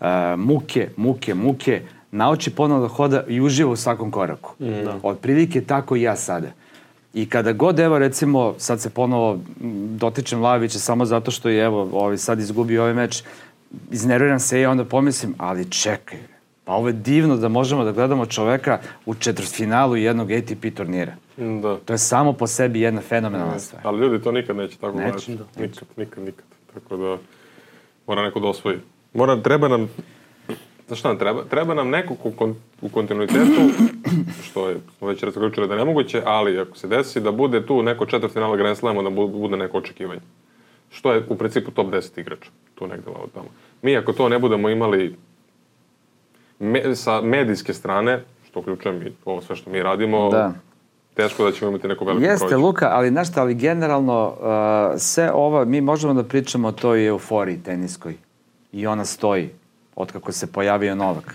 a, muke, muke, muke, nauči ponovo da hoda i uživa u svakom koraku. Mm. Da. Otprilike tako i ja sada. I kada god, evo recimo, sad se ponovo dotičem Lajovića samo zato što je, evo, ovaj, sad izgubio ovaj meč, iznerviram se i onda pomislim, ali čekaj, pa ovo je divno da možemo da gledamo čoveka u četvrtfinalu jednog ATP turnira. Da. To je samo po sebi jedna fenomenalna stvar. Ali ljudi to nikad neće tako Neće, gledati. Nikad, nikad, nikad. Tako da mora neko da osvoji. Mora, treba nam, znaš šta treba? Treba nam neko ko kon, u kontinuitetu, što je, već razključili da je nemoguće, ali ako se desi da bude tu neko četvrt finala Grand Slama, da bu- bude neko očekivanje. Što je u principu top 10 igrača. Tu negde malo tamo. Mi ako to ne budemo imali me, sa medijske strane, što uključujem i ovo sve što mi radimo, Da. teško da ćemo imati neko veliko Jeste, prođe. Luka, ali znaš šta, ali generalno uh, sve ovo, mi možemo da pričamo o toj euforiji teniskoj. I ona stoji, otkako se pojavio Novak.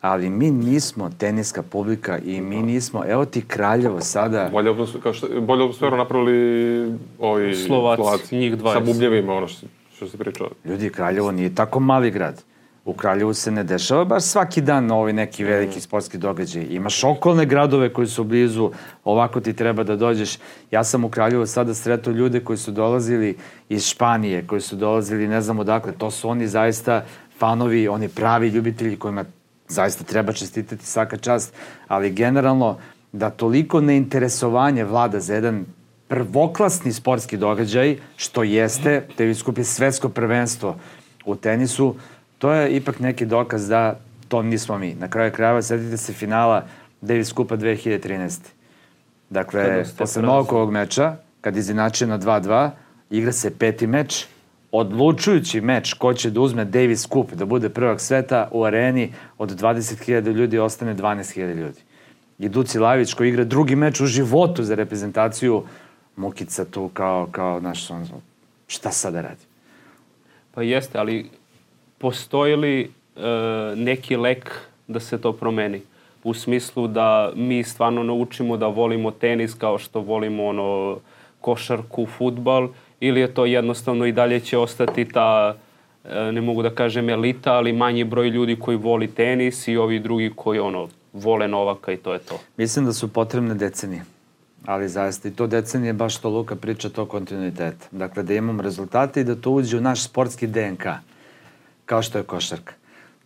Ali mi nismo teniska publika i mi nismo, evo ti Kraljevo sada, Bolje kao što, bolje atmosferu napravili ovi Slovaci, njih 20. Sa bubljevima, ono što, što se pričao. ljudi, Kraljevo nije tako mali grad. U Kraljevu se ne dešava baš svaki dan ovaj neki veliki sportski događaj. Imaš okolne gradove koji su blizu, ovako ti treba da dođeš. Ja sam u Kraljevu sada sretao ljude koji su dolazili iz Španije, koji su dolazili ne znam odakle. To su oni zaista fanovi, oni pravi ljubitelji kojima zaista treba čestitati svaka čast, ali generalno da toliko neinteresovanje vlada za jedan prvoklasni sportski događaj, što jeste, Davis Cup je svetsko prvenstvo u tenisu, to je ipak neki dokaz da to nismo mi. Na kraju krajeva, setite se finala Davis Cupa 2013. Dakle, posle porazili. Novakovog meča, kad je izinačio na 2-2, igra se peti meč, odlučujući meč ko će da uzme Davis Cup, da bude prvak sveta u areni od 20.000 ljudi ostane 12.000 ljudi. I Duci Lavić koji igra drugi meč u životu za reprezentaciju, Mukica tu kao, kao naš, on, šta sada radi? Pa jeste, ali postoji li e, neki lek da se to promeni? U smislu da mi stvarno naučimo da volimo tenis kao što volimo ono košarku, futbal, ili je to jednostavno i dalje će ostati ta, e, ne mogu da kažem elita, ali manji broj ljudi koji voli tenis i ovi drugi koji ono vole Novaka i to je to. Mislim da su potrebne decenije. Ali zaista i to decenije baš što Luka priča to kontinuiteta. Dakle, da imamo rezultate i da to uđe u naš sportski DNK. Kao što je košarka.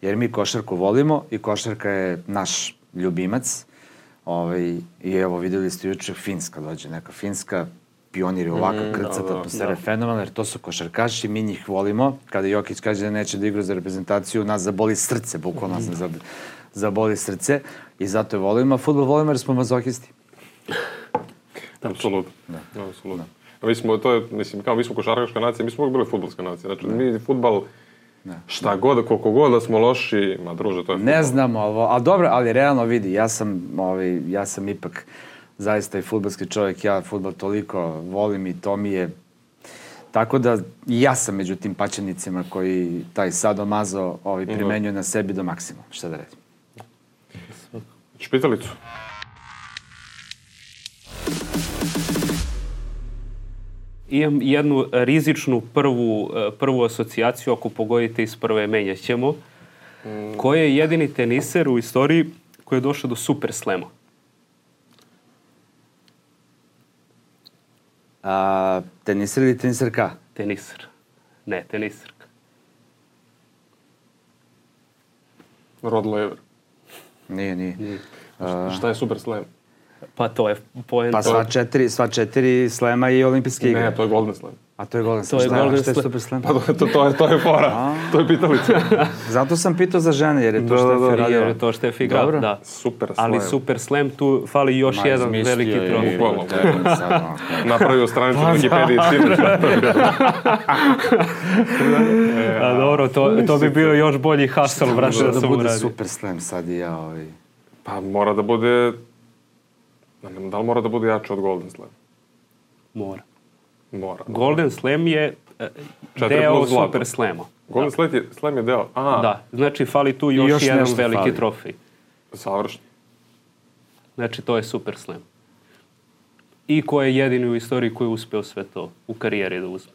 Jer mi košarku volimo i košarka je naš ljubimac. Ovaj, I evo, videli ste juče Finska dođe, neka Finska pionir je ovakav mm, krcat, da, atmosfera da. je fenomenalna, jer to su košarkaši, mi njih volimo. Kada Jokić kaže da neće da igra za reprezentaciju, nas zaboli srce, bukvalno nas mm. zaboli srce i zato je volimo, a futbol volimo jer smo mazohisti. Apsolutno. Da. Apsolutno. Da. Mi smo, to je, mislim, kao mi smo košarkaška nacija, mi smo uvijek bili futbolska nacija. Znači, da. mi futbal, Ne. Šta god, koliko god da smo loši, ma druže, to je... Ne znamo, ali, ali dobro, ali realno vidi, ja sam, ovaj, ja sam ipak zaista i futbalski čovjek, ja futbal toliko volim i to mi je Tako da ja sam među tim pačenicima koji taj sadomazo ovaj, primenjuje na sebi do maksimuma. Šta da redim? Špitalicu. Imam jednu rizičnu prvu, prvu asocijaciju, ako pogodite iz prve menjat ćemo. Mm. Ko je jedini teniser u istoriji koji je došao do super slema? A, teniser ili teniserka? Teniser. Ne, teniserka. Rod Lever. Nije, nije. nije. A, šta je super slam? Pa to je poenta. Pa sva četiri, sva četiri slema i olimpijske igre. Ne, to je Golden Slam. A to je Golden Slam. To je šta, Golden šta je Super Slam? Pa to, to, to, je, to je fora. to je pitalica. Zato sam pitao za žene, jer je to da, što je da, radio. Jer je to Figa, Dobro. da. Super Slam. Ali Super Slam, tu fali još Ma, jedan veliki trofej. Bukvalno. Napravio stranicu na Wikipediji sinoć. A dobro, to, to bi bio još bolji hustle, brate, da, da bude Super Slam sad i ja. Ovaj. Pa mora da bude da li mora da bude jače od Golden Slam? Mora. Mora. Golden Slam je uh, deo Super Slama. Golden da. Slam, je, Slam je deo? A. Da, znači fali tu još, još jedan veliki fali. trofej. Savršno. Znači to je Super Slam. I ko je jedini u istoriji koji je uspeo sve to u karijeri da uzme.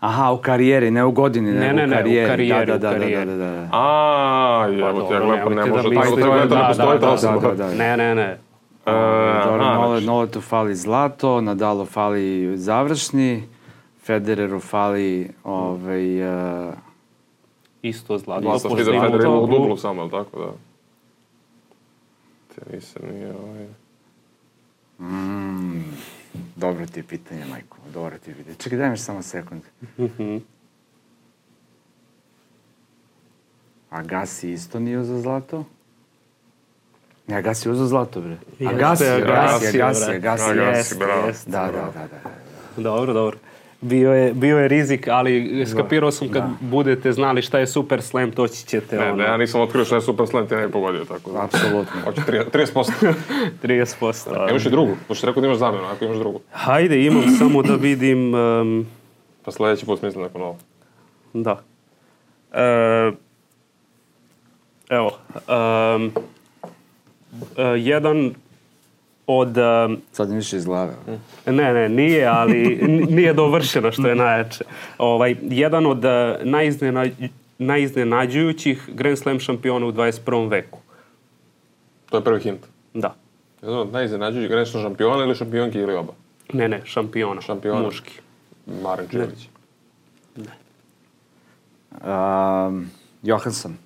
Aha, u karijeri, ne u godini, ne, ne, ne, u karijeri. Ne, u karijeri, da, da, da, da, da, da. A, evo ti, ja gledam, ne može tako da da postoji ta osoba. Ne, ne, ne. Uh, Dobro, Nole, Noletu fali zlato, Nadalo fali završni, Federeru fali ovaj, uh, Isto zlato. Zlato, što da Federer ima u dublu samo, ali tako da? Tenisar nije ovaj... Mm. Dobro ti je pitanje, majko. Dobro ti je pitanje. Čekaj, daj mi samo sekund. A Gasi isto nije uzao zlato? Ne, Gasi uzao zlato, bre. A Gasi, Gasi, Gasi, Gasi, Gasi, Gasi, bravo. Da, da, da, da. Dobro, dobro. Bio je, bio je rizik, ali skapirao sam kad da. budete znali šta je Super Slam, toći ćete. Ne, ono... ne, ja nisam otkrio šta je Super Slam, ti ne pogodio, tako da. Apsolutno. Hoće 30%. 30%. Imaš i drugu, pošto rekao da imaš zamenu, ako imaš drugu. Hajde, imam samo da vidim... Um... Pa sledeći put smislim neko novo. Da. E, evo, um, jedan od... Um, Sad mi više iz glave. Ne, ne, nije, ali nije dovršeno što je najjače. Ovaj, jedan od uh, najiznenađ, najiznenađujućih Grand Slam šampiona u 21. veku. To je prvi hint? Da. Jedan od najiznenađujućih Grand Slam šampiona ili šampionki ili oba? Ne, ne, šampiona. Šampiona. Muški. Maren Čilić. Ne. Um, Johansson.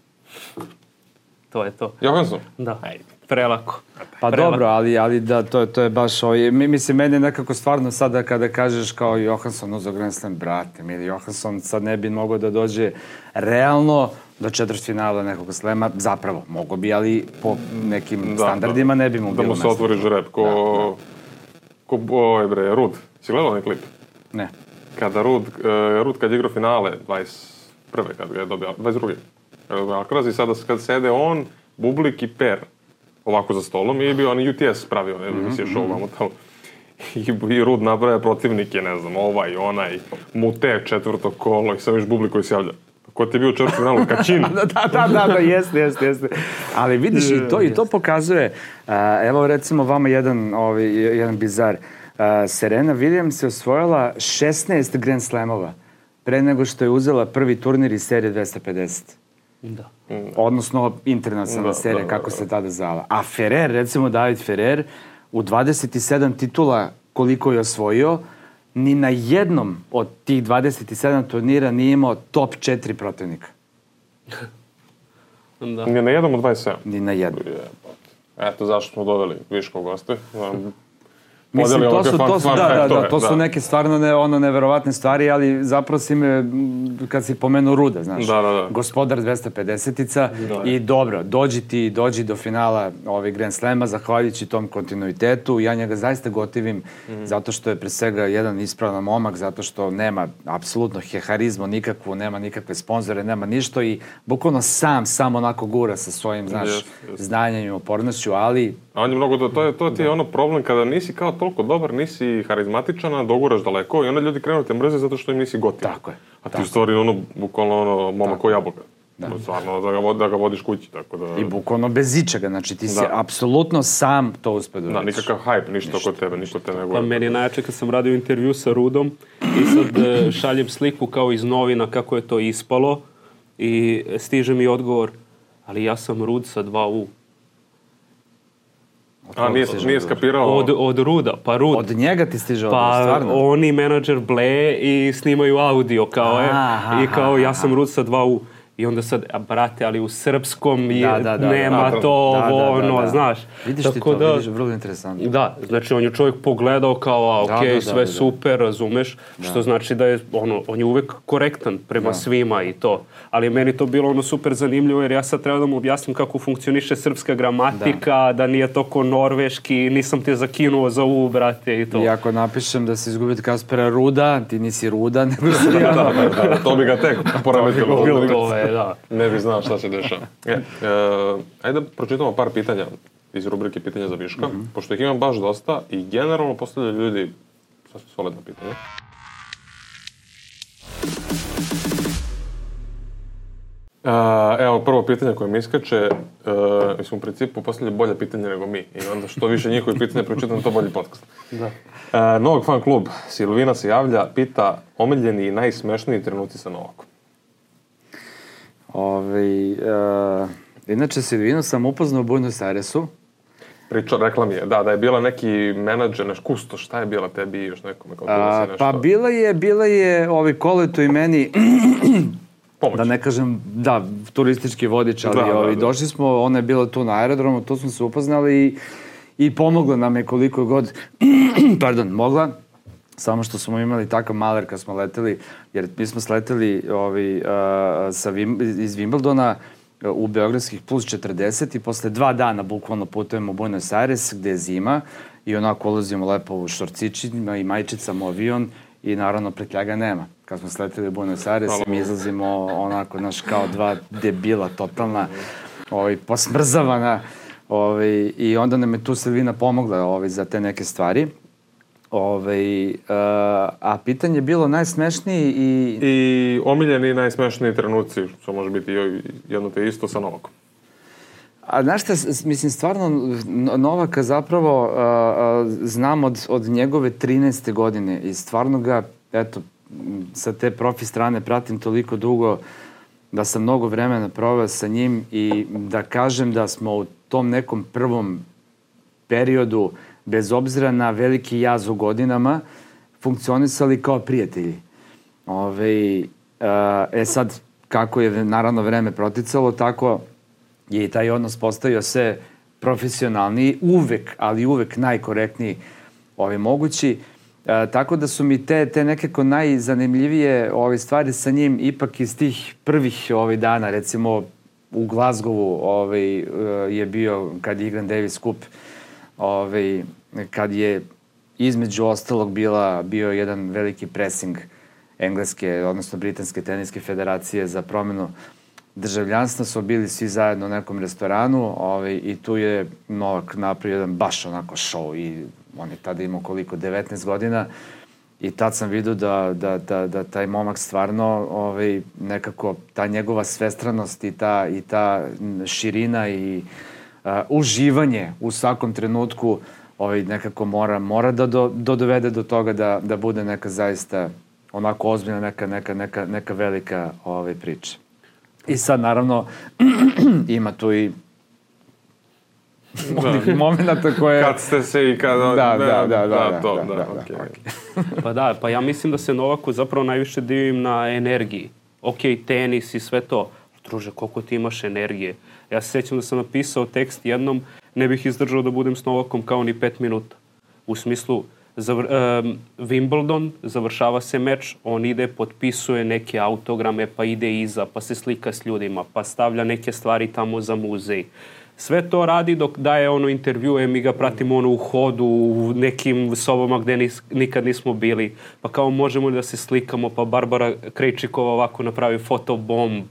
To je to. Johansson? Da. Ajde. Prelako. Pa Prelako. dobro, ali, ali da, to, to je baš ovaj, mislim, meni nekako stvarno sada kada kažeš kao Johansson uzao Grand Slam, brate, ili Johansson sad ne bi mogao da dođe realno do četvrtfinala nekog slema, zapravo, mogo bi, ali po nekim da, standardima ne bi mu da, bilo Da mu se otvori žreb, ko, da, da. ko, ovaj bre, Rud. Si gledao onaj klip? Ne. Kada Rud, uh, Rud kad je igrao finale, 21. kad ga je dobio, 22. Kad je dobio Alcaraz i sada kad sede on, Bublik i Per, ovako za stolom i bio on UTS pravio, ne znam, mm -hmm. show vamo tamo. I, I Rud nabraja protivnike, ne znam, ovaj, onaj, Mute, četvrto kolo i sad viš Bubli koji se javlja. Ko ti je bio četvrti finalu? Kačin. da, da, da, da, da, jeste, jeste, jeste. Ali vidiš, i to, i to pokazuje, uh, evo recimo vama jedan, ovaj, jedan bizar. Uh, Serena Williams je osvojila 16 Grand Slamova pre nego što je uzela prvi turnir iz serije 250. Da. Odnosno internacionalna Da, serija, da, da, kako da. se tada zvala. A Ferrer, recimo David Ferrer, u 27 titula koliko je osvojio, ni na jednom od tih 27 turnira nije imao top 4 protivnika. Da. Nije na jednom od 27. Ni na jednom. Eto zašto smo doveli Viška u goste. Mislim, to su, to su, da, da, da, to su neke stvarno ne, ono neverovatne stvari, ali zapravo si me, kad si pomenuo Ruda, znaš, Da, da, da. gospodar 250-ica Da. i dobro, dođi ti, dođi do finala ovih Grand Slema, zahvaljujući tom kontinuitetu, ja njega zaista gotivim, Mhm. zato što je pre svega jedan ispravan momak, zato što nema apsolutno heharizmu nikakvu, nema nikakve sponzore, nema ništa i bukvalno sam, sam onako gura sa svojim, znaš, Jeste, jeste. znanjem i upornošću, ali A on je mnogo, da, to, je, to ti je ono problem kada nisi kao toliko dobar, nisi harizmatičan, a doguraš daleko i onda ljudi krenu te mrze zato što im nisi gotiv. Tako je, A ti tako u stvari ono, bukvalno ono, momak ko jabuka. Da. Stvarno, da ga, vod- da ga vodiš kući, tako da... I bukvalno bez ičega, znači ti si Da. apsolutno sam to uspeo da Da, nikakav hype, ništa oko tebe, ništa te ne Pa gura. meni je najjače kad sam radio intervju sa Rudom i sad e, šaljem sliku kao iz novina kako je to ispalo i stiže mi odgovor ali ja sam Rud sa dva U. A, nije, nije skapirao... Od, od Ruda, pa Rud. Od njega ti stiže odgovor, Pa stvarno? oni menadžer ble i snimaju audio kao je i kao ja sam Rud sa dva U. I onda sad, a brate, ali u srpskom je, Da, da, da, nema da. to, Da, da, ovo, da, ono, da. znaš. Vidiš ti Tako to, da, vidiš, vrlo interesantno. Da, znači on je čovjek pogledao kao, a da, sve da. super, razumeš, što znači da je, ono, on je uvek korektan prema svima i to. Ali meni to bilo ono super zanimljivo jer ja sad treba da mu objasnim kako funkcioniše srpska gramatika, da, nije to ko norveški, nisam te zakinuo za u, brate, i to. I ako napišem da se izgubiti Kaspera Ruda, ti nisi Ruda, nego si ja. Da, da, da, to bi ga tek poremetilo. Da. Ne bi znao šta se dešava. E, e, ajde da pročitamo par pitanja iz rubrike Pitanja za Viška, Mhm. pošto ih imam baš dosta i generalno postavljaju ljudi sasvim solidna pitanja. E, evo, prvo pitanje koje mi iskače, e, mi smo u principu postavljali bolje pitanje nego mi i onda što više njihovih pitanja pročitam, to bolji podcast. Da. E, Novog fan klub, Silvina se javlja, pita omiljeni i najsmešniji trenuci sa Novakom. Ove, uh, inače, Silvinu sam upoznao u Buenos Airesu. Priča, rekla mi je, da, da je bila neki menadžer, neš kusto, šta je bila tebi i još nekome kao A, nešto... pa bila je, bila je ovi koleto i meni, Pomoć. da ne kažem, da, turistički vodič, ali Da, da, ovi, da. došli smo, ona je bila tu na aerodromu, tu smo se upoznali i, i pomogla nam je koliko god, pardon, mogla. Samo što smo imali takav maler kad smo leteli, jer mi smo sleteli ovi, a, sa Vim, iz Wimbledona a, u Beogradskih plus 40 i posle dva dana bukvalno putujemo u Buenos Aires gde je zima i onako ulazimo lepo u šorcićima i majčicama u avion i naravno pretljaga nema. Kad smo sleteli u Buenos Aires, Hvala mi izlazimo onako, znaš, kao dva debila totalna, ovaj, posmrzavana, ovaj, i onda nam je tu Silvina pomogla ovaj, za te neke stvari. Ovaj, uh, a pitanje je bilo najsmešniji i... I omiljeni najsmešniji trenuci, što može biti jedno te isto sa Novakom. A znaš šta, mislim, stvarno, Novaka zapravo uh, uh, znam od, od njegove 13. godine i stvarno ga, eto, sa te profi strane pratim toliko dugo da sam mnogo vremena proveo sa njim i da kažem da smo u tom nekom prvom periodu, bez obzira na veliki jaz u godinama, funkcionisali kao prijatelji. Ove, e sad, kako je naravno vreme proticalo, tako je i taj odnos postavio se profesionalniji, uvek, ali uvek najkorektniji ovaj, mogući. E, tako da su mi te, te nekako najzanimljivije ove stvari sa njim ipak iz tih prvih ovaj, dana, recimo u Glazgovu ovaj, e, je bio kad je igran Davis Cup, ovaj, kad je između ostalog bila, bio jedan veliki pressing engleske, odnosno britanske teniske federacije za promenu državljanstva su bili svi zajedno u nekom restoranu ovaj, i tu je Novak napravio jedan baš onako show i on je tada imao koliko, 19 godina i tad sam vidio da, da, da, da taj momak stvarno ovaj, nekako ta njegova svestranost i ta, i ta širina i uživanje u svakom trenutku ovaj, nekako mora, mora da do, do dovede do toga da, da bude neka zaista onako ozbiljna neka, neka, neka, neka velika ovaj, priča. I sad, naravno, ima tu i onih momenta koje... Kad ste se i kad... Da, da, da, da, da, to, da, da, da, okej. da, Pa da, pa ja mislim da se Novaku zapravo najviše divim na energiji. Ok, tenis i sve to. Druže, koliko ti imaš energije? Ja se sjećam da sam napisao tekst jednom, ne bih izdržao da budem s Novakom kao ni pet minuta. U smislu, zavr, um, Wimbledon, završava se meč, on ide, potpisuje neke autograme, pa ide iza, pa se slika s ljudima, pa stavlja neke stvari tamo za muzej. Sve to radi dok daje ono intervjue, mi ga pratimo ono u hodu, u nekim sobama gde nis, nikad nismo bili. Pa kao možemo da se slikamo, pa Barbara Krejčikova ovako napravi fotobomb.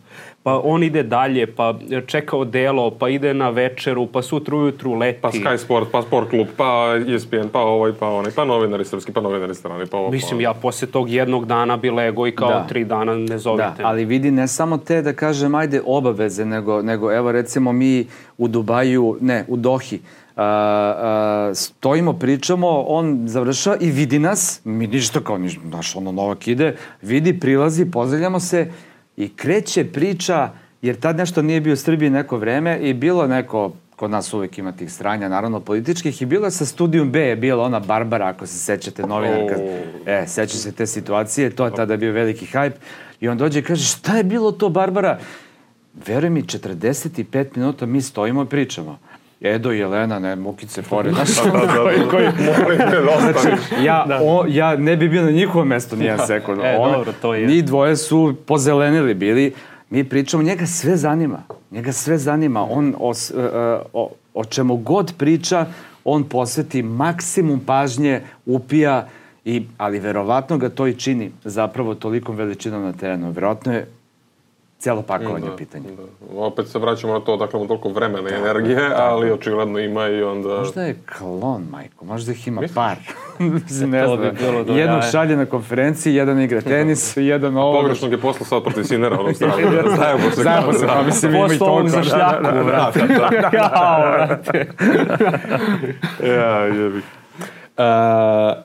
Pa on ide dalje, pa čeka odelo, pa ide na večeru, pa sutra ujutru leti. Pa Sky Sport, pa Sport Klub, pa ESPN, pa ovaj, pa onaj, pa novinari srpski, pa novinari strani, pa ovo, Mislim, pa... ja posle tog jednog dana bi lego i kao Da. tri dana ne zovite. Da, ali vidi ne samo te da kažem ajde obaveze, nego, nego evo recimo mi u Dubaju, ne, u Dohi, a, a, stojimo, pričamo, on završava i vidi nas, mi ništa kao ništa, znaš, ono Novak ide, vidi, prilazi, pozdravljamo se i kreće priča, jer tad nešto nije bio u Srbiji neko vreme i bilo neko kod nas uvek ima tih stranja, naravno političkih, i bilo sa studijum B, je bila ona Barbara, ako se sećate, novinarka. O. E, seća se te situacije, to je tada bio veliki hajp. I on dođe i kaže, šta je bilo to, Barbara? Veruj mi, 45 minuta mi stojimo i pričamo. Edo i Jelena, ne, mukice pored. Znaš, Da, da, da, koji, koji, Molim te, dosta. ja, o, ja ne bi bio na njihovom mestu nijedan sekund. E, On- dobro, to je. Njih dvoje su pozelenili bili. Mi pričamo, njega sve zanima. Njega sve zanima. On o, e, e, o, o čemu god priča, on posveti maksimum pažnje, upija, i, ali verovatno ga to i čini zapravo tolikom veličinom na terenu. Verovatno je celo pakovanje u pitanju. Da. Opet se vraćamo na to, dakle, mu toliko vremena i energije, ali očigledno ima i onda... Možda je klon, majko, možda ih ima Misliš? par. Mislim, ne To znam. bi bilo do jaja. šalje na konferenciji, jedan igra tenis, jedan ovo. Pogrešnog je posla sad protiv Sinera, onom stranu. Zajebo se. Zajebo se, pa mislim ima i Posle ovog toliko. za šljaku, brate. Jao, brate. Ja, jebi. Uh,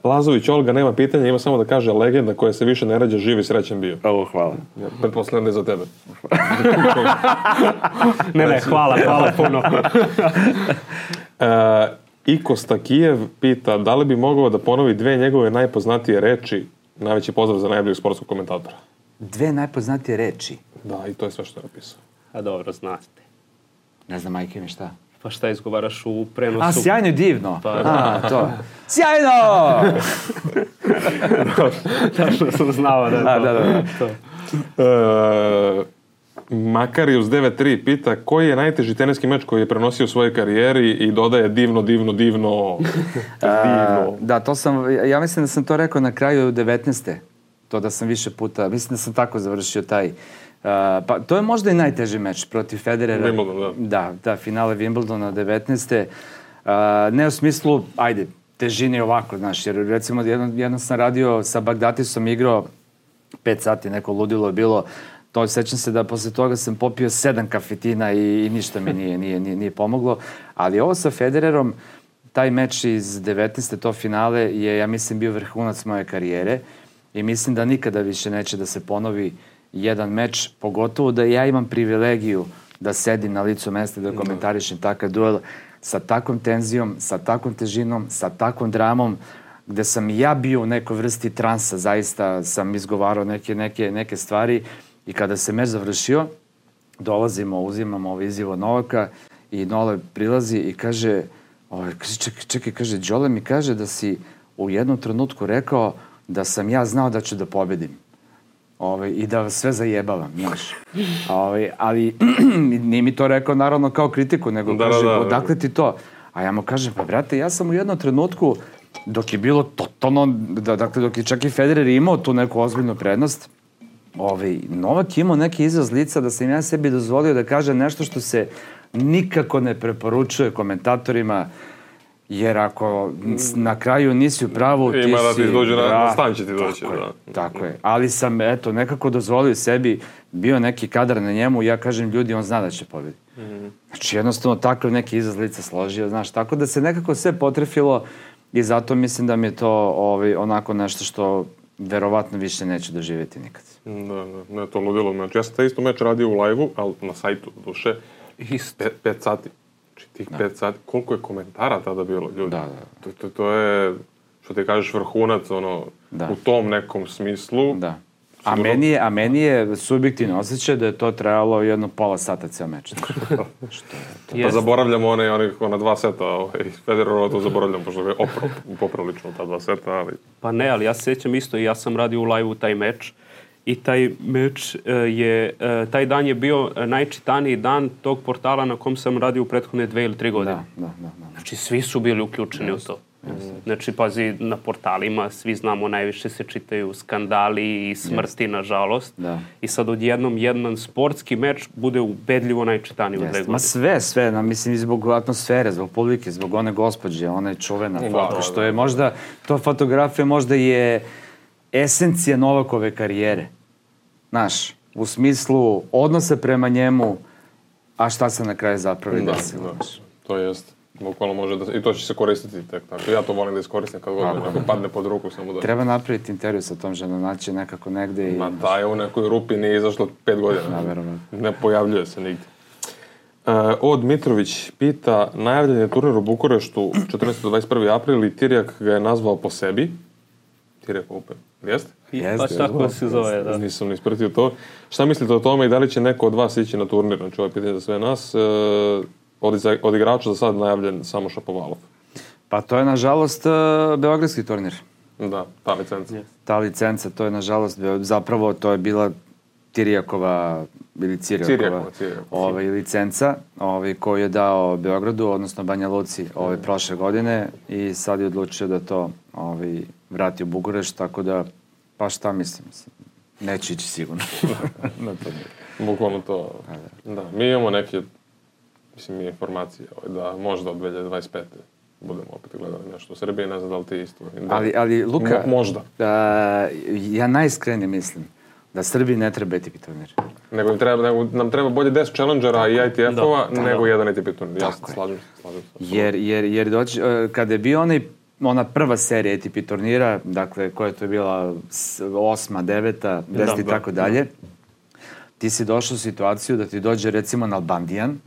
Lazović Olga nema pitanja, ima samo da kaže legenda koja se više ne rađa, živ i srećan bio. Ovo, hvala. Ja, pretpostavljam da je za tebe. Ne, ne, hvala, hvala puno. Uh, Iko Stakijev pita da li bi mogao da ponovi dve njegove najpoznatije reči, najveći pozdrav za najboljeg sportskog komentatora. Dve najpoznatije reči. Da, i to je sve što je napisao. A dobro, znate. Ne znam, majke mi šta. Pa šta izgovaraš u prenosu? A, sjajno i divno. Pa, A, to. Sjajno! Tačno sam znao da je A, to. da, da, da. to. Uh, Makarius 93 pita koji je najteži teniski meč koji je prenosio u svojoj karijeri i dodaje divno, divno, divno, divno. Da, to sam, ja mislim da sam to rekao na kraju 19. To da sam više puta, mislim da sam tako završio taj, uh, pa to je možda i najteži meč protiv Federera. Wimbledon, da. Da, da, finale Wimbledona 19. Uh, ne u smislu, ajde, težini ovako, znaš, jer recimo jednom, jednom sam radio sa Bagdatisom igrao pet sati, neko ludilo je bilo, to sećam se da posle toga sam popio sedam kafetina i, i ništa mi nije, nije, nije, nije pomoglo, ali ovo sa Federerom, taj meč iz 19. to finale je, ja mislim, bio vrhunac moje karijere i mislim da nikada više neće da se ponovi jedan meč, pogotovo da ja imam privilegiju da sedim na licu mesta i da komentarišem takav duel sa takvom tenzijom, sa takvom težinom, sa takvom dramom, gde sam ja bio u nekoj vrsti transa, zaista sam izgovarao neke, neke, neke stvari i kada se meč završio, dolazimo, uzimamo ovo izjivo Novaka i Nole prilazi i kaže, ovaj, kaže čekaj, čekaj, kaže, Đole mi kaže da si u jednom trenutku rekao da sam ja znao da ću da pobedim. Ovaj, I da sve zajebavam, znaš. Ovaj, ali nije mi to rekao naravno kao kritiku, nego Da, da, kaže, da. odakle ti to? A ja mu kažem, pa brate, ja sam u jednom trenutku, dok je bilo totalno, da, dakle, dok je čak i Federer imao tu neku ozbiljnu prednost, ovaj, Novak je imao neki izraz lica da sam ja sebi dozvolio da kaže nešto što se nikako ne preporučuje komentatorima, jer ako na kraju nisi u pravu, ti Ima da ti si- dođe na- Da, na stan će ti doći, Tako je, da. tako je. Ali sam, eto, nekako dozvolio sebi, bio neki kadar na njemu, ja kažem, ljudi, on zna da će pobediti. Znači, jednostavno, takav neki izraz lica složio, znaš, tako da se nekako sve potrefilo i zato mislim da mi je to ovaj, onako nešto što verovatno više neću doživjeti nikad. Da, da, ne, to ludilo. Znači, ja sam taj isto meč radio u live-u, ali na sajtu, duše, Isto. pet, pet sati. Tih pet sati, koliko je komentara tada bilo, ljudi? Da, da. To, to, to je, što ti kažeš, vrhunac, ono, Da. u tom nekom smislu. Da. A Sigurno- meni, je, a meni je subjektivno osjećaj da je to trajalo jedno pola sata ceo meč. Pa Jeste. zaboravljamo one, one, ona dva seta, ovaj, Federerova to zaboravljam, pošto je opro, poprilično ta dva seta, ali... Pa ne, ali ja se sjećam isto i ja sam radio u live-u taj meč i taj meč e, je, e, taj dan je bio e, najčitaniji dan tog portala na kom sam radio u prethodne dve ili tri godine. Da, da, da. da. Znači, svi su bili uključeni u to. Znači, pazi, na portalima svi znamo, najviše se čitaju skandali i smrti, nažalost. Da. I sad odjednom jedan sportski meč bude ubedljivo najčitaniji u dve godine. Ma sve, sve, na, mislim, zbog atmosfere, zbog publike, zbog one gospođe, one čuvena Da, foto, da, što da. je možda, to fotografija možda je esencija Novakove karijere. Znaš, u smislu odnosa prema njemu, a šta se na kraju zapravo Da, desilo. da, to jest. Bukvalno može da... I to će se koristiti tek tako. Ja to volim da iskoristim kad god onako padne pod ruku, samo da... Treba napraviti intervju sa tom ženom, naći nekako negde i... Ma ta je u nekoj rupi, nije izašlo pet godina. Da, verovatno. Ne pojavljuje se nigde. Uh, o Dmitrović pita, najavljen je turnir u Bukureštu 14. april i Tirjak ga je nazvao po sebi. Tirjak Open. Jeste? Jeste, pa tako se zove, da. Nisam ni ispratio to. Šta mislite o tome i da li će neko od vas ići na turnir? Znači, ovo je pitanje za sve nas. E, od, od igrača za sad najavljen samo Šapovalov. Pa to je, nažalost, uh, Beogradski turnir. Da, ta licenca. Ta licenca, to je, nažalost, zapravo to je bila Tirijakova ili Cirijakova Cirijakova, Cirijakova. ovaj, licenca ovaj, koju je dao Beogradu, odnosno Banja Luci ovaj, prošle godine i sad je odlučio da to ovaj, vrati u Bukureš, tako da, pa šta mislim, mislim, neće ići sigurno. na turnir. Bukvalno to. Da, mi imamo neke, mislim, mi informacije ovaj, da možda od 2025. budemo opet gledali nešto u Srbiji, ne znam da li ti isto. Da. Ali, ali Luka, Mo- možda. a, ja najiskrenije mislim da Srbiji ne treba ATP turnir. Nego, im treba, nego nam treba bolje 10 challengera i ITF-ova Da, da, nego da. jedan ATP turnir. Ja se slažem slažem se. Jer, jer, jer doći, e, kada je bio onaj, ona prva serija ATP turnira, dakle, koja je to bila osma, deveta, deseta i tako dalje, ti si došao u situaciju da ti dođe recimo Nalbandijan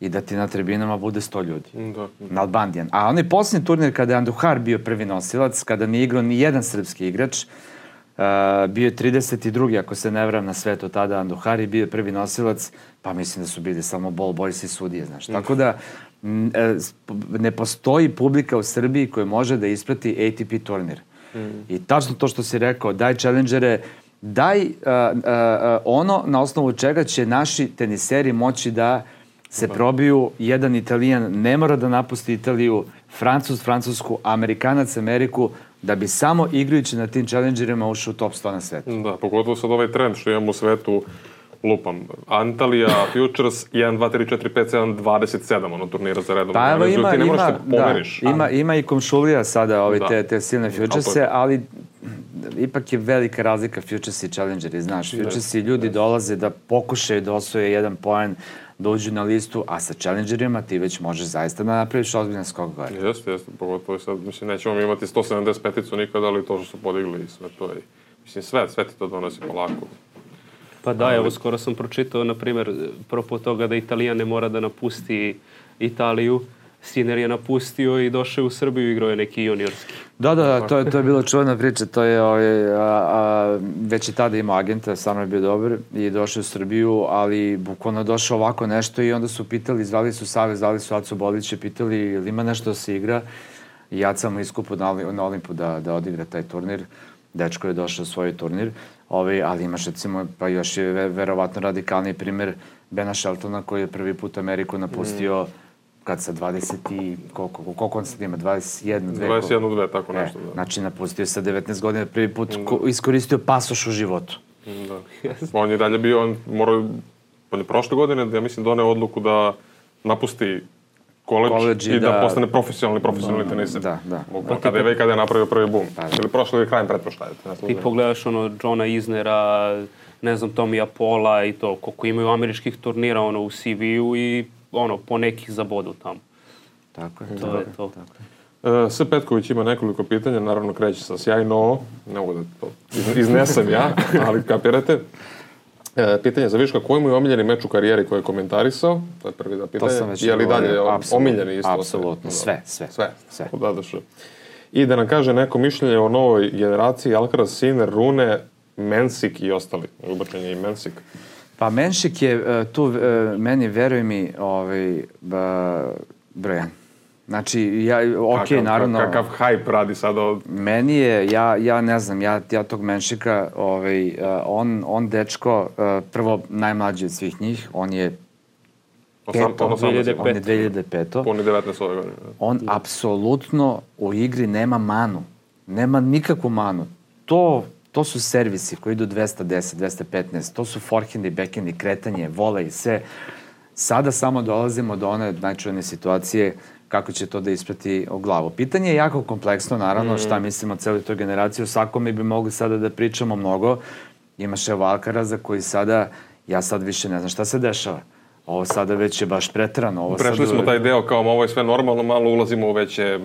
i da ti na tribinama bude 100 ljudi. Da. Nalbandijan. A onaj posljednji turnir kada je Anduhar bio prvi nosilac, kada nije igrao ni jedan srpski igrač, uh, bio je 32. ako se ne vram na svetu tada Anduhar i bio je prvi nosilac, pa mislim da su bili samo ball boys i sudije, znaš. Tako da m, e, ne postoji publika u Srbiji koja može da isprati ATP turnir. I tačno to što si rekao, daj challengere, daj uh, uh, uh, ono na osnovu čega će naši teniseri moći da se probiju, jedan Italijan ne mora da napusti Italiju, Francus, Francusku, Amerikanac, Ameriku, da bi samo igrajući na tim challengerima ušao u top 100 na svetu. Da, pogotovo sad ovaj trend što imamo u svetu, lupam, Antalija, Futures, 1, 2, 3, 4, 5, 7, 27, ono turnira za redom. Pa evo ima, ti ne ima, da pomeriš. da, ima, ima i komšulija sada ove Da. te, te silne futurese, ali ipak je velika razlika futures i challengeri, znaš. Futures i ljudi dolaze da pokušaju da osvoje jedan poen, da uđu na listu, a sa challengerima ti već možeš zaista da napraviš ozbiljan skok gore. Jeste, jeste, pogotovo i sad, mislim, nećemo mi imati 175-icu nikada, ali to što su podigli i sve to je, mislim, sve, sve ti to donosi polako. Pa da, evo skoro sam pročitao, na primjer, propo toga da Italija ne mora da napusti Italiju. Siner je napustio i došao u Srbiju i igrao je neki juniorski. Da, da, to je, to je bila čuvena priča, to je, ovaj, a, a, već i tada imao agenta, stvarno je bio dobar i došao u Srbiju, ali bukvalno došao ovako nešto i onda su pitali, zvali su Save, zvali su Acu Bolića, pitali ili ima nešto da se igra? I Aca mu iskupu na, na Olimpu da, da odigra taj turnir, dečko je došao u svoj turnir, ovaj, ali imaš recimo, pa još je ve, verovatno radikalni primer Bena Sheltona koji je prvi put Ameriku napustio kad sa 20 i koliko, koliko on sad ima, 21, 2, 21, 2, tako E, nešto, da. znači napustio sa 19 godina prvi put ko, iskoristio pasoš u životu. Da. On je dalje bio, on morao, on je prošle godine, ja mislim, doneo odluku da napusti koleđ Koledž i da, da- postane profesionalni, profesionalni teniser. Da, da. Bukvalno kada je već kada je napravio prvi bum. Pa da. Ili prošle ili krajem pretproštaje. Ne Ti služim. pogledaš ono Johna Isnera, ne znam, Tomija Pola i to, koliko imaju američkih turnira ono, u CV-u i ono, po nekih zabodu tamo. Tako je. To je to. E, S. Petković ima nekoliko pitanja, naravno kreće sa sjajno, ne mogu da to iz- iznesem ja, ali kapirate. E, pitanje za Viška, koji mu je omiljeni meč u karijeri koji je komentarisao? To je prvi da To pitanje. sam već je li dalje omiljeni isto? apsolutno, sve, sve. Sve, Sve. Da, da, što. I da nam kaže neko mišljenje o novoj generaciji Alcaraz, Sinner, Rune, Mensik i ostali. Ubačen je i Mensik. Pa Menšik je e, tu, e, meni, veruj mi, ovaj, ba, brojan. Znači, ja, ok, Kakav- naravno, Kakav hype radi sada od... meni je, ja, ja ne znam, ja, ja tog Menšika, ovaj, e, on, on dečko, e, prvo najmlađi od svih njih, on je peto, on osam- 2005. on je 2005. Puni 19 ove godine. on apsolutno u igri nema manu. Nema nikakvu manu. To, to su servisi koji idu 210, 215, to su forehendi, backhendi, kretanje, volej, sve. Sada samo dolazimo do one najčuvene situacije kako će to da isprati u glavu. Pitanje je jako kompleksno, naravno, šta mislimo o celoj toj generaciji. O svakome bi mogli sada da pričamo mnogo. Imaš evo Alkaraza koji sada, ja sad više ne znam šta se dešava. Ovo sada već je baš pretrano. Ovo Prešli sad, smo taj deo kao ovo je sve normalno, malo ulazimo u veće...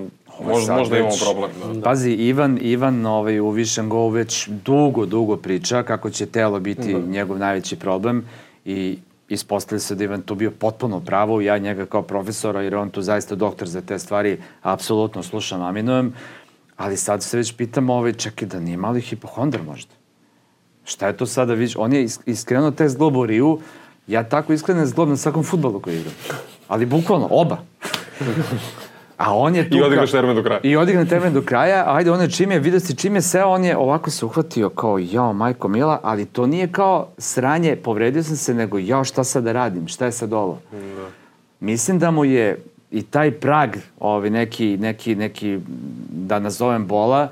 Možda, sad možda imamo problem. Da. Pazi, Ivan, Ivan ovaj, u Višem Go već dugo, dugo priča kako će telo biti njegov najveći problem i ispostavlja se da Ivan tu bio potpuno u pravu, ja njega kao profesora, jer je on tu zaista doktor za te stvari, apsolutno slušam, aminujem, ali sad se već pitam, ovaj, čekaj, da nije mali hipohondar možda? Šta je to sada, vidiš, on je is- iskrenuo te zglob u Riju, ja tako iskrenem zglob na svakom futbolu koji igram. Ali bukvalno, oba. A on je tu... I odigraš termin do kraja. I odigne termin do kraja, a ajde, on je čim je, vidio si čim je seo, on je ovako se uhvatio kao, jao, majko mila, ali to nije kao sranje, povredio sam se, nego, jao, šta sad da radim, šta je sad ovo? Mislim da mu je i taj prag, ovaj, neki, neki, neki, da nazovem bola,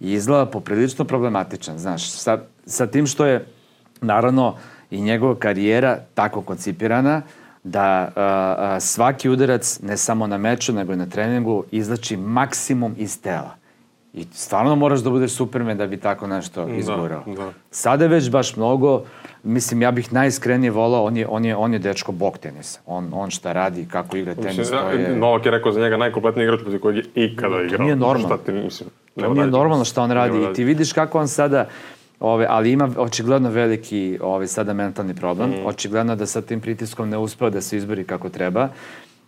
izgleda poprilično problematičan, znaš, sa, sa tim što je, naravno, i njegova karijera tako koncipirana, da a, a, svaki udarac, ne samo na meču, nego i na treningu, izlači maksimum iz tela. I stvarno moraš da budeš supermen da bi tako nešto izgurao. da. Sada je već baš mnogo, mislim, ja bih najiskrenije volao, on je, on je, on je dečko bog tenisa. On, on šta radi, kako igra tenis, Mislim, to je... Novak je rekao za njega najkompletniji igrač protiv kojeg je ikada igrao. nije normalno. Šta ti, mislim, To nije normalno šta on radi. I ti vidiš kako on sada, ove, ali ima očigledno veliki ove, sada mentalni problem. Mhm. Očigledno da sa tim pritiskom ne uspeo da se izbori kako treba.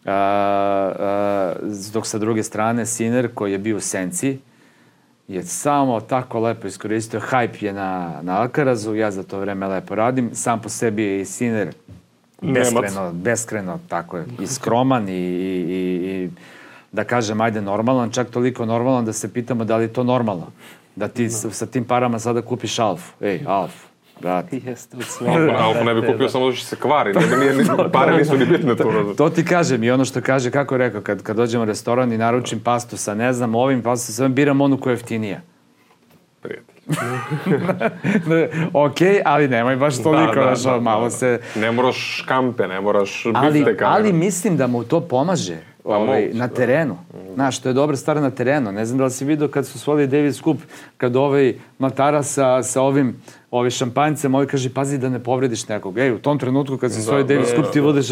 A, a, dok sa druge strane Siner koji je bio u senci je samo tako lepo iskoristio. Hype je na, na Alcarazu, ja za to vreme lepo radim. Sam po sebi je i Siner beskreno, beskreno tako je, i skroman i, i, i, i da kažem, ajde, normalan, čak toliko normalan da se pitamo da li je to normalno. Da ti sa, sa tim parama sada kupiš Alfu. Ej, Alfu, brate. Jeste u ne bi kupio samo da će se kvari. Ne, nije, ni, pare nisu ni bitne tu. To ti kažem i ono što kaže, kako je rekao, kad, kad dođem u restoran i naručim pastu sa, ne znam, ovim pastu sa, biram onu koja je jeftinija. Prijatelj. ok, ali nemoj baš toliko, Da, da, znaš, da, malo da, se... Ne moraš škampe, ne moraš ali, biftek. ali mislim da mu to pomaže ovaj, moguće, na da. terenu. Znaš, to je dobra stvar na terenu. Ne znam da li si vidio kad su svoli Davis Cup, kad ovaj Matara sa, sa ovim ovaj šampanjcem, ovaj kaže, pazi da ne povrediš nekog. Ej, u tom trenutku kad se svoji da, Davis da, Cup, da, ti da. vodeš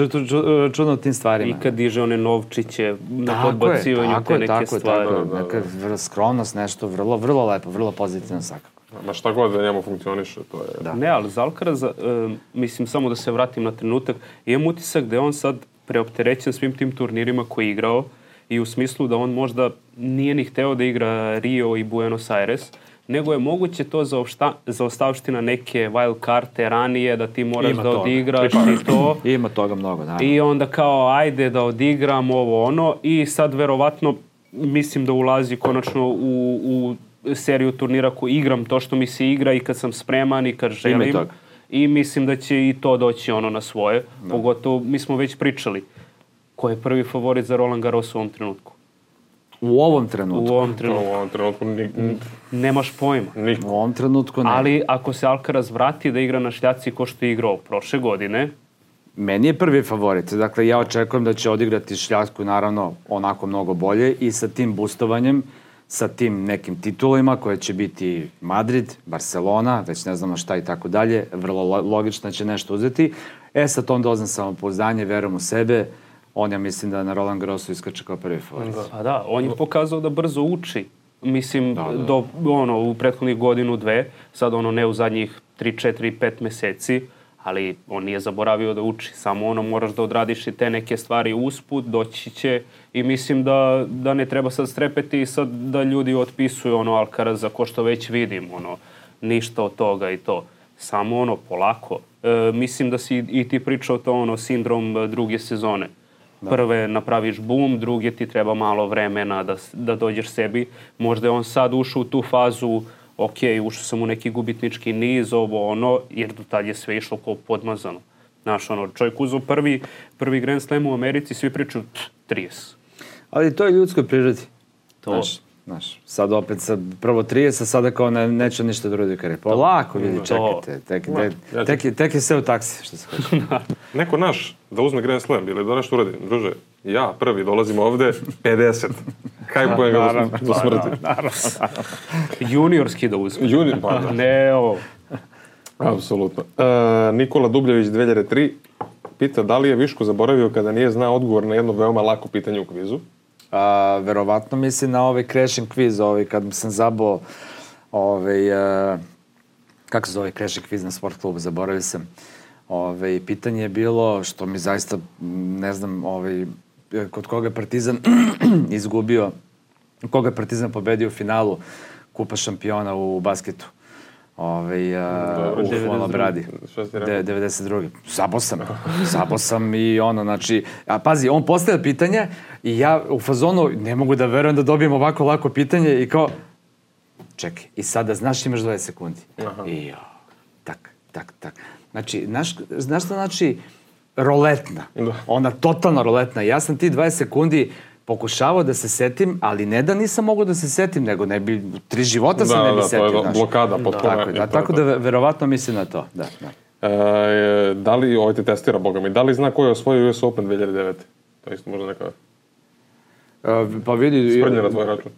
računa o tim stvarima. I kad diže one novčiće na podbacivanju tako te neke tako stvari. tako je. Da, da, da. Neka vrlo skromnost, nešto vrlo, vrlo lepo, vrlo pozitivno svakako. Ma šta god da njemu funkcioniše, to je... Da. Ne, ali za Alcaraza, e, mislim samo da se vratim na trenutak, imam utisak da je on sad preopterećen svim tim turnirima koje je igrao i u smislu da on možda nije ni hteo da igra Rio i Buenos Aires, nego je moguće to za, opšta, za ostavština neke wild karte ranije, da ti moraš Ima da toga. odigraš i to. Ima toga mnogo, da. I onda kao, ajde da odigram ovo ono i sad verovatno mislim da ulazi konačno u, u seriju turnira ko igram to što mi se igra i kad sam spreman i kad želim. toga. I mislim da će i to doći ono na svoje. Pogotovo, mi smo već pričali ko je prvi favorit za Roland Garros u ovom trenutku. U ovom U trenutku. ovom To trenutku. u ovom trenutku ni, ni, Nemaš pojma. niko. U ovom trenutku ne. Ali ako se Alcaraz vrati da igra na šljaci ko što je igrao prošle godine, Meni je prvi favorit. Dakle, ja očekujem da će odigrati šljasku, naravno, onako mnogo bolje i sa tim boostovanjem, sa tim nekim titulima koje će biti Madrid, Barcelona, već ne znamo šta i tako dalje, vrlo lo- logično da će nešto uzeti. E, sa tom dozom samopouzdanje, verujem u sebe, on ja mislim da na Roland Garrosu iskače kao prvi favorit. Da. Pa da, on je pokazao da brzo uči. Mislim, Da, da. do, ono, u prethodnih godinu, dve, sad ono ne u zadnjih 3, 4, 5 meseci, ali on nije zaboravio da uči. Samo ono, moraš da odradiš i te neke stvari usput, doći će i mislim da, da ne treba sad strepeti i sad da ljudi otpisuju ono Alcaraza ko što već vidim, ono, ništa od toga i to. Samo ono, polako. E, mislim da si i ti pričao to ono, sindrom e, druge sezone. Prve napraviš bum, druge ti treba malo vremena da, da dođeš sebi. Možda je on sad ušao u tu fazu, ok, ušao sam u neki gubitnički niz, ovo ono, jer do tad je sve išlo kao podmazano. Znaš, ono, čovjek uzao prvi, prvi Grand Slam u Americi, svi pričaju, "Pff, 30. Ali to je ljudskoj prirodi. To. Znaš, znaš, sad opet sad prvo 30, a sada kao ne, neće ništa drugo kare. Polako, vidi, To. čekajte. Tek, Ma, tek, ja ću- tek, je- tek je sve u taksi, što se kaže. Neko naš da uzme Grand Slam ili da nešto uradi, druže, ja prvi dolazim ovde, 50. Hajpujem ga do, do smrti. Juniorski da uzme. Juni, pa da. Ne, ovo. Apsolutno. E, Nikola Dubljević 2003 pita da li je Viško zaboravio kada nije znao odgovor na jedno veoma lako pitanje u kvizu. A, verovatno mislim na ovaj crashing quiz, ovaj, kad sam zabao ovaj, a, kako se zove crashing quiz na sport klubu, zaboravio sam. Ovaj, pitanje je bilo, što mi zaista, ne znam, ovaj, kod koga je Partizan izgubio, koga je Partizan pobedio u finalu Kupa šampiona u basketu. Ovaj, a, Dobro, u 92. Hvala Bradi. Šta si rekao? De- 92. Zabo sam. Zabo sam i ono, znači, a pazi, on postavlja pitanje i ja u fazonu ne mogu da verujem da dobijem ovako lako pitanje i kao, čekaj, i sada znaš imaš 20 sekundi. Aha. I jo, tak, tak, tak. Znači, znaš, znaš što znači roletna? Da. Ona totalno roletna. Ja sam ti 20 sekundi pokušavao da se setim, ali ne da nisam mogao da se setim, nego ne bi, tri života se Da, ne bi da, to setio. je znaš. blokada potpuno. Tako, je, da, tako da ve- verovatno mislim na to. Da, da. E, da li, ovaj te testira, boga mi, da li zna ko je osvojio US Open 2009? To je isto možda neka E, pa vidi... sprdnja na tvoj račun.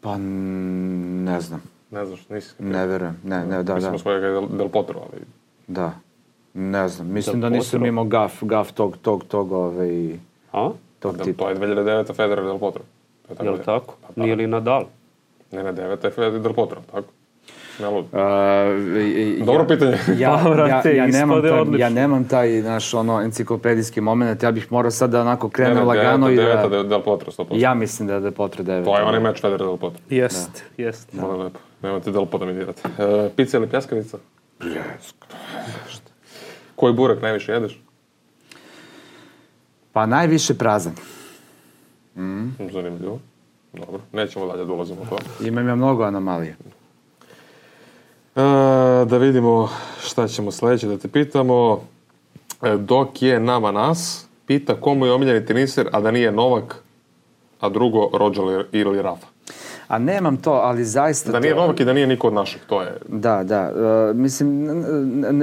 Pa ne znam. Ne znaš, nisi. Ne verujem. Ne, ne, da, Mislim, da. osvojio ga je Del, Del Potro, ali... Da. Ne znam. Mislim Da da nisam potro. imao gaf, gaf tog, tog, tog, ovaj, A? Tog Del, tipa. to je 2009. Federer Del Potro. Je tako Jel da tako? Pa, pa. Nije li Nadal? Ne, ne, 9. je Federer Del Potro, tako? Ne lud. Uh, i- i- Dobro ja- pitanje. Ja, Pa, ja, brate, ja, nemam taj, odlično. ja nemam taj, naš, ono, enciklopedijski moment, ja bih morao sad da onako Ne, krenem ne, lagano i deveta, da... deveta Del Potro, 100%. Ja mislim da, da je potre 9. To je onaj meč Federer Del Potro. Jest, jest. Da. Moram lepo. Nemojte Del Potro mi dirati. E, pizza ili pljeskavica? Koji burek najviše jedeš? Pa najviše prazan. Zanimljivo. Dobro, nećemo dalje da ulazimo u to. Imam ja mnogo anomalije. E, da vidimo šta ćemo sledeće da te pitamo. E, dok je nama nas, pita komu je omiljeni teniser, a da nije Novak, a drugo Roger ili Rafa. A nemam to, ali zaista... Da nije to- Novak i da nije niko od naših, to je... Da, da. Uh, mislim,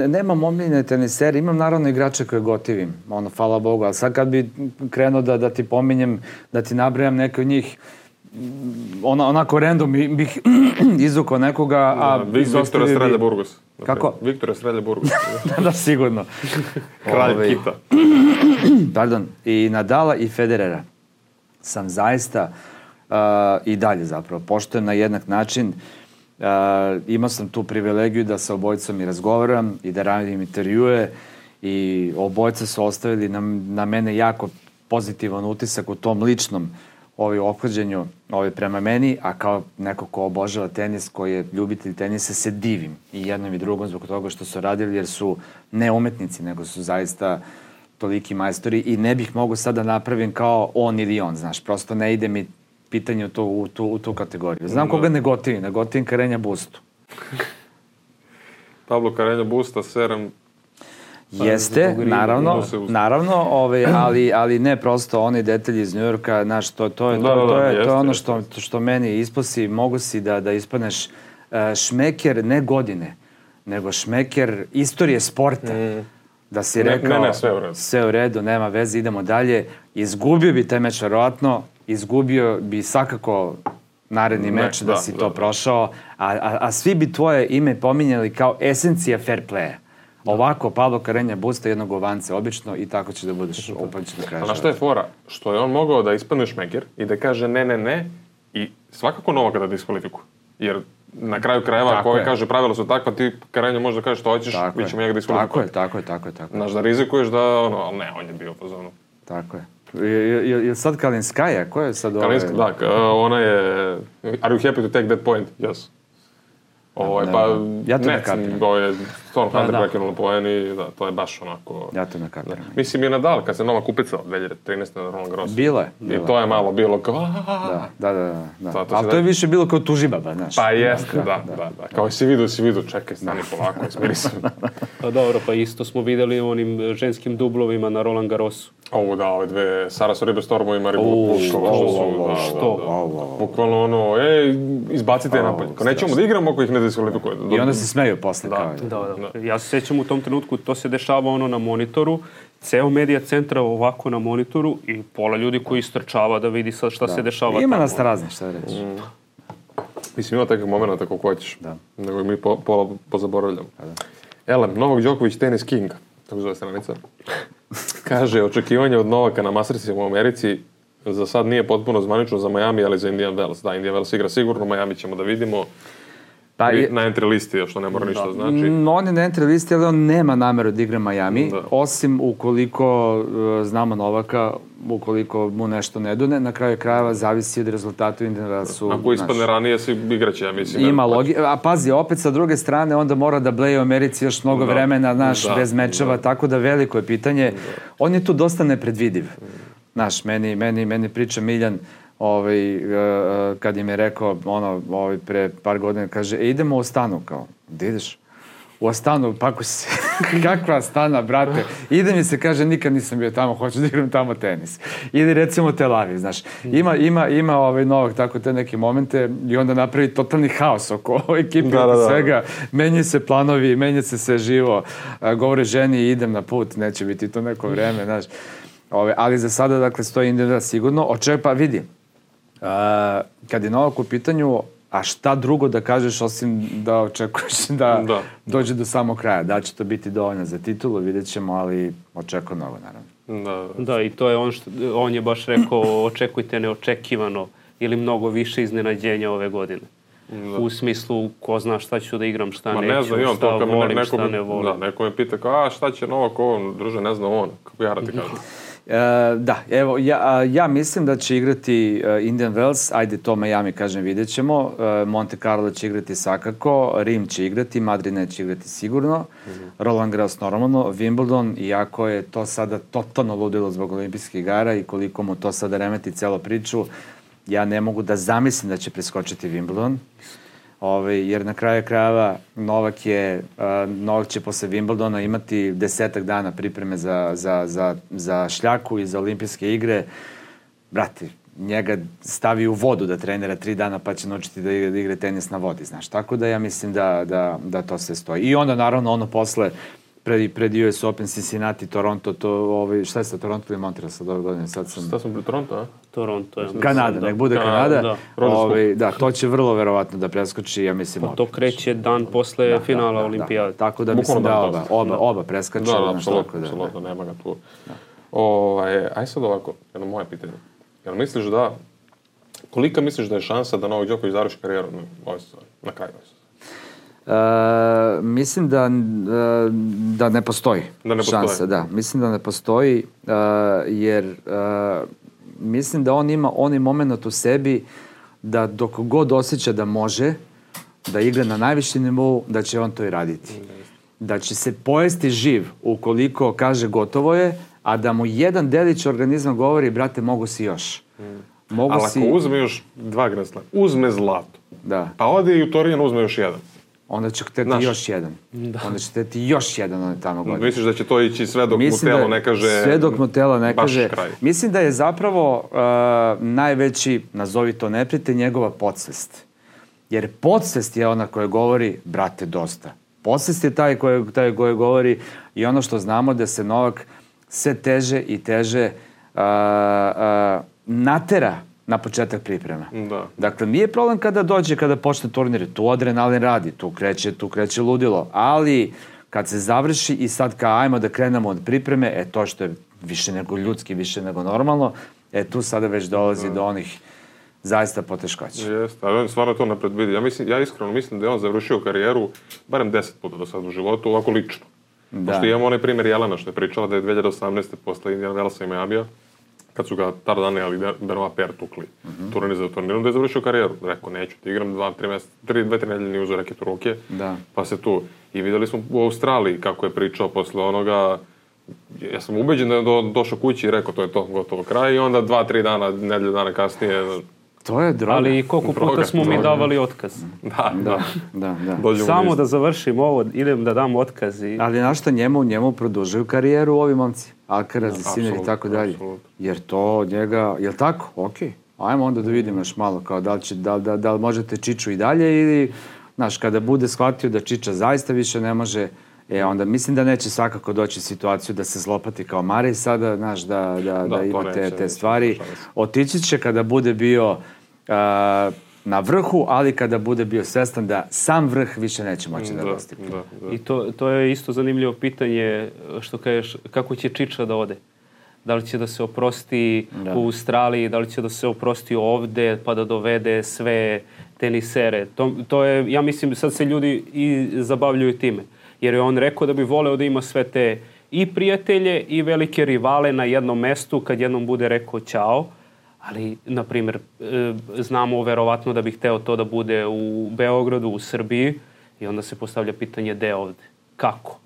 nemam omiljene tenisere, imam naravno igrače koje gotivim, ono, hvala Bogu, ali sad kad bi krenuo da, da ti pominjem, da ti nabrajam neke od njih, mm, ona, onako random bi- bih izvukao nekoga, a Da, Vi- Viktor bi- Estrelja Burgos. Kako? Viktor Estrelja Burgos. da, sigurno. Kralj Ovaj, kita. Pardon, i Nadala i Federera sam zaista uh, i dalje zapravo poštojem na jednak način. Uh, imao sam tu privilegiju da sa obojicom i razgovaram i da radim intervjue i obojca su ostavili na, na mene jako pozitivan utisak u tom ličnom ovaj ophođenju ovaj, prema meni, a kao neko ko obožava tenis, koji je ljubitelj tenisa, se divim i jednom i drugom zbog toga što su radili, jer su ne umetnici, nego su zaista toliki majstori i ne bih mogu sad da napravim kao on ili on, znaš, prosto ne ide mi pitanje u tu, u tu, u tu kategoriju. Znam koga ne gotivim, ne gotivim Karenja Bustu. Pablo Carreño Busta, Serem, Jeste, naravno, da naravno, ovaj, ali, ali ne prosto oni detalji iz Njujorka, znaš, to, to je, to, Da, da, to da, je, to jeste, je ono što, što meni isposi, mogu si da, da ispadneš uh, šmeker ne godine, nego šmeker istorije sporta. Da si Ne- rekao, ne, ne, sve u redu. sve u redu, nema veze, idemo dalje. Izgubio bi taj meč, verovatno, izgubio bi svakako naredni Ne, meč da, da, si da, to da. prošao, a, a, a svi bi tvoje ime pominjali kao esencija fair playa. Ovako, Pablo Karenja busta jednog ovanca, obično, i tako će da budeš upaćen do kraja. A na šta je fora? Što je on mogao da ispadne šmeker i da kaže ne, ne, ne i svakako Novaka da diskvalifikuje. Jer na kraju krajeva, Tako ako ovaj je. kaže pravila su takva, ti Karenja može da kažeš što hoćeš, Tako mi ćemo njega Tako diskvalifikovati. je, tako je, tako je, tako je. Znaš, da rizikuješ da, ono, ali ne, on je bio u fazonu. Tako je. Je, je, je, je sad Kalinskaja? Ko je sad Kalinska, ovaj? da, ona je... Are you happy to take that point? Yes. Ovo je, pa, ja to ne ne, kapiram. ovo je stvarno Pa, Hunter da. prekinulo poen i da, to je baš onako... Ja to ne kapiram. Mislim i Nadal, kad se Nova kupicao 2013. na Roland Garros. Bilo je. I to je. je malo bilo kao... Da, da, da. da. To- to Ali to je da- više bilo kao tužibaba, znaš. Pa jeste, da, da, da, Kao si vidio, si vidio, čekaj, stani polako, smiri se. Pa dobro, pa isto smo videli u onim ženskim dublovima na Roland Garrosu. Ovo da, ove dve, Sara Soribe Stormo i Maribu O, Puškova, što su, da, što? da, da. Au. Bukvalno ono, ej, izbacite je napolje. Kao nećemo da igramo ako ih ne diskvalifikuje. I onda se smeju posle. Da. Kao, Da, da. Ja se sjećam u tom trenutku, to se dešava ono na monitoru, ceo medija centra ovako na monitoru i pola ljudi koji istrčava da vidi sad šta se dešava Ima nas raznih, šta reći. Mislim, ima takvih momenta kako hoćeš. Da. Nego mi po, pola pozaboravljamo. Elem, Novak Đoković, tenis king, tako zove stranica. Kaže, očekivanje od Novaka na Mastersima u Americi za sad nije potpuno zvanično za Miami, ali za Indian Wells. Da, Indian Wells igra sigurno, Miami ćemo da vidimo. Pa, Na entry listi, što ne mora ništa da znači. On je na entry listi, ali on nema nameru da igra Miami, Da. osim ukoliko uh, znamo Novaka, ukoliko mu nešto ne done, na kraju krajeva zavisi od rezultata u Indian Wellsu. Ako ispadne ranije, si igraće, ja mislim. Ima logi... A pazi, opet sa druge strane, onda mora da bleje u Americi još mnogo Da. vremena, znaš, Da, bez mečeva, tako da veliko je pitanje. On je tu dosta nepredvidiv. Znaš, meni, meni, meni priča Miljan, uh, uh, kad im je rekao, ono, ovaj, pre par godina, kaže, e, idemo u Astanu, kao, gde ideš? U Astanu, pakuj se. Kakva Astana, brate? Ide mi se, kaže, nikad nisam bio tamo, hoću da igram tamo tenis. Ide recimo Tel Aviv, znaš. Ima, ima, ima ovaj Novak tako te neke momente i onda napravi totalni haos oko ekipe, Da, da, da. svega. Menjaju se planovi, menja se sve živo. A, govore ženi, idem na put, neće biti to neko vreme, znaš. Ove, ali za sada, dakle, stoji Indira sigurno. Očepa, vidi, kad je Novak u pitanju, a šta drugo da kažeš osim da očekuješ da, Da. dođe do samog kraja. Da će to biti dovoljno za titulu, vidjet ćemo, ali očekujem mnogo, naravno. Da, Da, i to je on što, on je baš rekao očekujte neočekivano ili mnogo više iznenađenja ove godine. U smislu, ko zna šta ću da igram, šta Ma neću, ne znam, imam šta to volim, neko, šta ne volim. da, neko me pita kao, a šta će Novak on, druže, ne znam on, kako ja da ti kažem. E, da, evo, ja, ja mislim da će igrati uh, Indian Wells, ajde to Miami, kažem, vidjet ćemo. E, Monte Carlo će igrati svakako, Rim će igrati, Madrid neće igrati sigurno, Roland Garros normalno, Wimbledon, iako je to sada totalno ludilo zbog olimpijskih igara i koliko mu to sada remeti celo priču, ja ne mogu da zamislim da će preskočiti Wimbledon. Ove, jer na kraju krajeva Novak je, uh, Novak će posle Wimbledona imati desetak dana pripreme za, za, za, za šljaku i za olimpijske igre. Brate, njega stavi u vodu da trenira tri dana pa će naučiti da igra, da igra tenis na vodi, znaš. Tako da ja mislim da, da, da to sve stoji. I onda naravno ono posle pred, pred US Open, Cincinnati, Toronto, to, ovaj, šta je sa Toronto ili Montreal sad ove godine? Sad sam... Šta sam pri Toronto, a? Toronto je. Kanada, da. nek bude Kanada, Kanada. da. Ovaj, da, to će vrlo verovatno da preskoči, ja mislim. Pa to kreće dan posle finala olimpijade. Tako da Bukvalno mislim da dan oba, posle. oba, oba preskaču. Da, da, apsolutno, da, apsolutno, nema ga tu. Ovaj, aj sad ovako, jedno moje pitanje. Jel misliš da, kolika misliš da je šansa da Novak Đoković završi karijeru na na kraju ove E, mislim da, e, da ne postoji Da ne postoji. šansa. Da, mislim da ne postoji, e, jer mislim da on ima onaj moment u sebi da dok god osjeća da može, da igra na najvišem nivou, da će on to i raditi. Da će se pojesti živ ukoliko kaže gotovo je, a da mu jedan delić organizma govori, brate, mogu si još. Mogu Ali si... ako uzme još dva Grand Slam, uzme zlato, Da. pa ode i u Torino uzme još jedan. Onda će hteti Znaš. još jedan. Onda će hteti još jedan on tamo godin. Misliš da će to ići sve dok mu telo ne kaže... Sve dok mu telo ne kaže. kraj. Mislim da je zapravo uh, najveći, nazovi to neprijatelj, njegova podsvest. Jer podsvest je ona koja govori, brate, dosta. Podsvest je taj koji, taj koji govori i ono što znamo da se Novak sve teže i teže uh, uh, natera na početak priprema. Da. Dakle, nije problem kada dođe, kada počne turnir, tu adrenalin radi, tu kreće, tu kreće ludilo, ali kad se završi i sad kao ajmo da krenemo od pripreme, e to što je više nego ljudski, više nego normalno, e tu sada već dolazi do onih zaista poteškoća. Jeste, ali on stvarno to napred vidi. Ja, mislim, ja iskreno mislim da je on završio karijeru barem deset puta do sad u životu, ovako lično. Da. Pošto imamo onaj primjer Jelena što je pričala da je 2018. posle Indiana Velsa i Miamija, kad su ga Tarzan ali Benoit Per tukli mm -hmm. turnir za turnirom, da je završio karijeru. Rekao, neću ti igram dva, tri mjeseca, tri, dve, tri nedelje nije uzeo u ruke. Da. Pa se tu. I videli smo u Australiji kako je pričao posle onoga, ja sam ubeđen da je do, došao kući i rekao to je to, gotovo kraj i onda dva, tri dana, nedelju dana kasnije To je droga. Ali i koliko puta Droga, smo mi droga. davali otkaz. da, da. Da, da, da. Samo da završim ovo, idem da dam otkaz i... Ali znaš šta, njemu, njemu produžuju karijeru ovi momci. Alcaraz i Sinner i tako dalje. apsolutno. Jer to njega, jel tako? Okej. Ajmo onda da vidimo još malo, kao da li, će, da, li- da, da li možete Čiču i dalje ili, znaš, kada bude shvatio da Čiča zaista više ne može, e onda mislim da neće svakako doći situaciju da se zlopati kao Marej sada, znaš, da, da, da, Da, to ima te, neće, te stvari. Otići će kada bude bio a, na vrhu, ali kada bude bio svestan da sam vrh više neće moći da, Da, dostigne. da, da. I to, to je isto zanimljivo pitanje, što kažeš, kako će Čiča da ode? Da li će da se oprosti Da. u Australiji, da li će da se oprosti ovde, pa da dovede sve tenisere. To, to je, ja mislim, sad se ljudi i zabavljaju time. Jer je on rekao da bi voleo da ima sve te i prijatelje i velike rivale na jednom mestu kad jednom bude rekao ćao. Ali, na primjer, e, znamo verovatno da bi hteo to da bude u Beogradu, u Srbiji i onda se postavlja pitanje gde ovde, kako.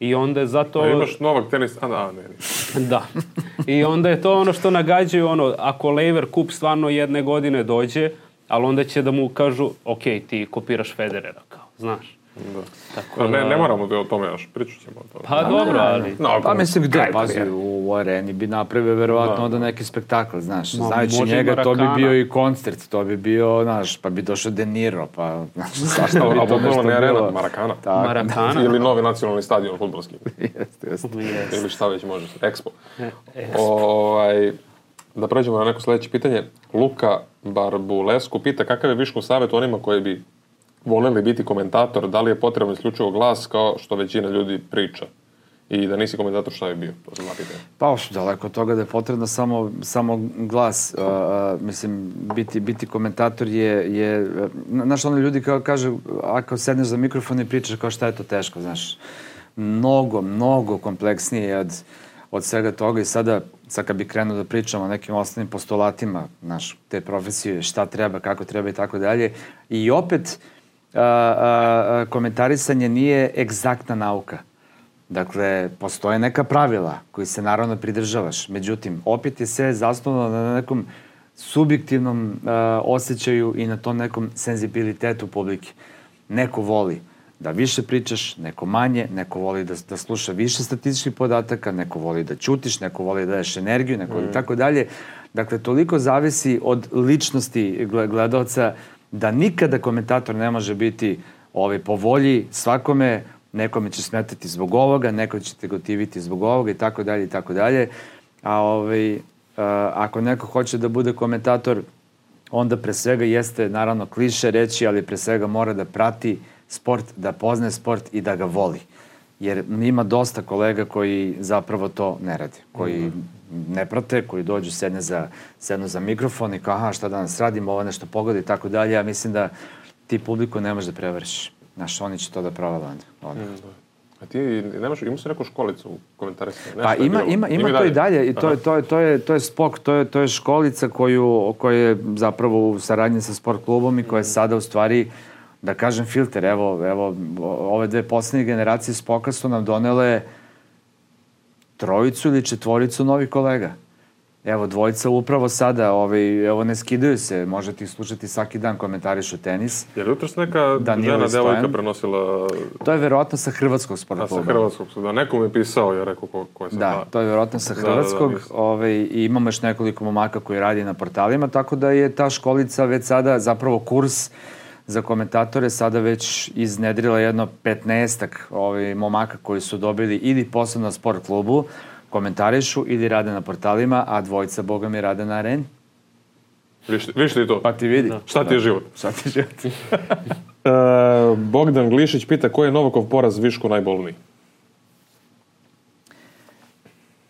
I onda je zato... A imaš Novak tenis, a da, ne, ne. Da. I onda je to ono što nagađaju, ono, ako Lever Kup stvarno jedne godine dođe, ali onda će da mu kažu, ok, ti kopiraš Federera, kao, znaš. Da. Tako ne, da- ne moramo da o tome još, pričat ćemo o tome. Pa dobro, ali... No, Pa mislim gde, pazi, u areni bi napravio verovatno Da. onda neki spektakl, znaš. Ma, Znajući njega, to bi bio i koncert, to bi bio, znaš, pa bi došao De Niro, pa, znaš, svašta bi to nešto ne arena, bilo. Marakana. Tako, Marakana. Ili novi nacionalni stadion futbolski. jeste, jeste. Yes. Ili šta već može. Expo. E, e, Ovaj, da pređemo na neko sledeće pitanje. Luka Barbulesku pita kakav je Viškov savjet onima koji bi voleli biti komentator, da li je potreban isključivo glas kao što većina ljudi priča? I da nisi komentator, šta bi bio? To pitanja. Pa, uš, daleko od toga da je potrebno samo, samo glas. Uh, mislim, biti, biti komentator je, je znaš, ono ljudi kao kaže, ako sedneš za mikrofon i pričaš kao šta je to teško, znaš. Mnogo, mnogo kompleksnije je od, od svega toga i sada, sad kad bi krenuo da pričamo o nekim osnovnim postulatima, znaš, te profesije, šta treba, kako treba i tako dalje. I opet, a, a, a, komentarisanje nije egzaktna nauka. Dakle, postoje neka pravila koji se naravno pridržavaš. Međutim, opet je sve zasnovano na nekom subjektivnom uh, osjećaju i na tom nekom senzibilitetu publike. Neko voli da više pričaš, neko manje, neko voli da, da sluša više statističkih podataka, neko voli da ćutiš, neko voli da daješ energiju, neko voli tako dalje. Dakle, toliko zavisi od ličnosti gle- gledalca da nikada komentator ne može biti ovaj, po volji svakome, nekome će smetati zbog ovoga, neko će te gotiviti zbog ovoga i tako dalje i tako dalje. A ovaj, uh, ako neko hoće da bude komentator, onda pre svega jeste naravno kliše reći, ali pre svega mora da prati sport, da poznaje sport i da ga voli. Jer ima dosta kolega koji zapravo to ne rade, koji ne prate, koji dođu, sedne za, sednu za mikrofon i kao, aha, šta danas radimo, ovo nešto pogodi i tako dalje. Ja mislim da ti publiku ne možeš da prevršiš. Znaš, oni će to da provale onda. onda. A ti nemaš, imaš neku školicu u komentarisanju? Pa ima, ima, ima to i dalje i to je, to je, to je, to je spok, to je, to je školica koju, koja je zapravo u saradnji sa sport klubom i koja je sada u stvari, da kažem, filter. Evo, evo ove dve poslednje generacije spoka su nam donele trojicu ili četvoricu novih kolega. Evo, dvojica upravo sada, ovaj, evo, ne skidaju se, možete ih slušati svaki dan, komentarišu tenis. Je li jutros neka Danilo žena, devojka prenosila To je verovatno sa hrvatskog sporta a sa hrvatskog suda? Neko mi je pisao, ja rekao ko, ko je sad. Da, to je vjerojatno sa Da, da, da, hrvatskog mislim. ovaj, i imamo još nekoliko momaka koji radi na portalima, tako da je ta školica već sada, zapravo kurs za komentatore sada već iznedrila jedno 15-ak ovaj, momaka koji su dobili ili posebno na sport klubu, komentarišu ili rade na portalima, a dvojica, boga mi, rade na areni. Viš, viš ti to? Pa ti vidi. Da. Šta ti je da. život? Šta ti je život? e, Bogdan Glišić pita koji je Novakov poraz Višku najbolniji?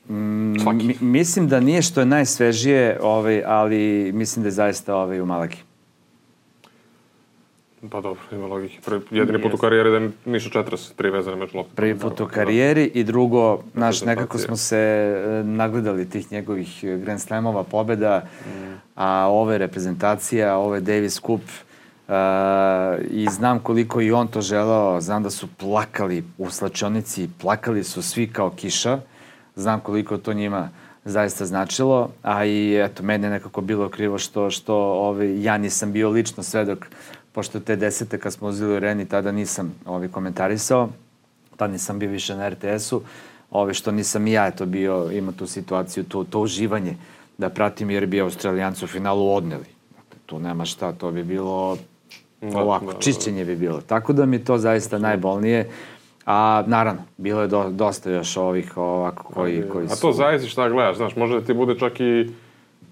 Mm, mislim da nije što je najsvežije, ovaj, ali mislim da je zaista ovaj, u Malaki. Pa dobro, ima logike. Prvi, jedini put u karijeri da je Niša 43 vezane meč lopte. Prvi put u karijeri i drugo, znaš, nekako smo se e, nagledali tih njegovih e, Grand Slamova, pobeda, a ovo je reprezentacija, ovo je Davis Cup e, i znam koliko i on to želeo, znam da su plakali u slačionici, plakali su svi kao kiša, znam koliko to njima zaista značilo, a i eto, meni je nekako bilo krivo što, što ovaj, ja nisam bio lično svedok, pošto te desete kad smo uzeli u Reni, tada nisam ovaj, komentarisao, tad nisam bio više na RTS-u, ove, što nisam i ja eto bio, imao tu situaciju, to, to uživanje da pratim jer bi Australijanci u finalu odneli. Dakle, tu nema šta, to bi bilo Da, ovako, da, da. čišćenje bi bilo. Tako da mi to zaista najbolnije. A naravno, bilo je do, dosta još ovih ovako koji, koji su... A to zavisi šta gledaš, znaš, može da ti bude čak i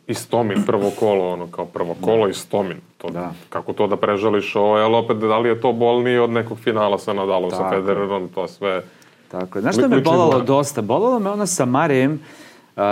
Istomin prvo kolo, ono kao prvo kolo Istomin. To, Da. Kako to da prežališ, ovo, ali opet da li je to bolnije od nekog finala sa Nadalom, sa Tako je. Federerom, to sve... Tako je. Znaš šta me bolalo gore. dosta? Bolalo me ono sa Marijem, uh,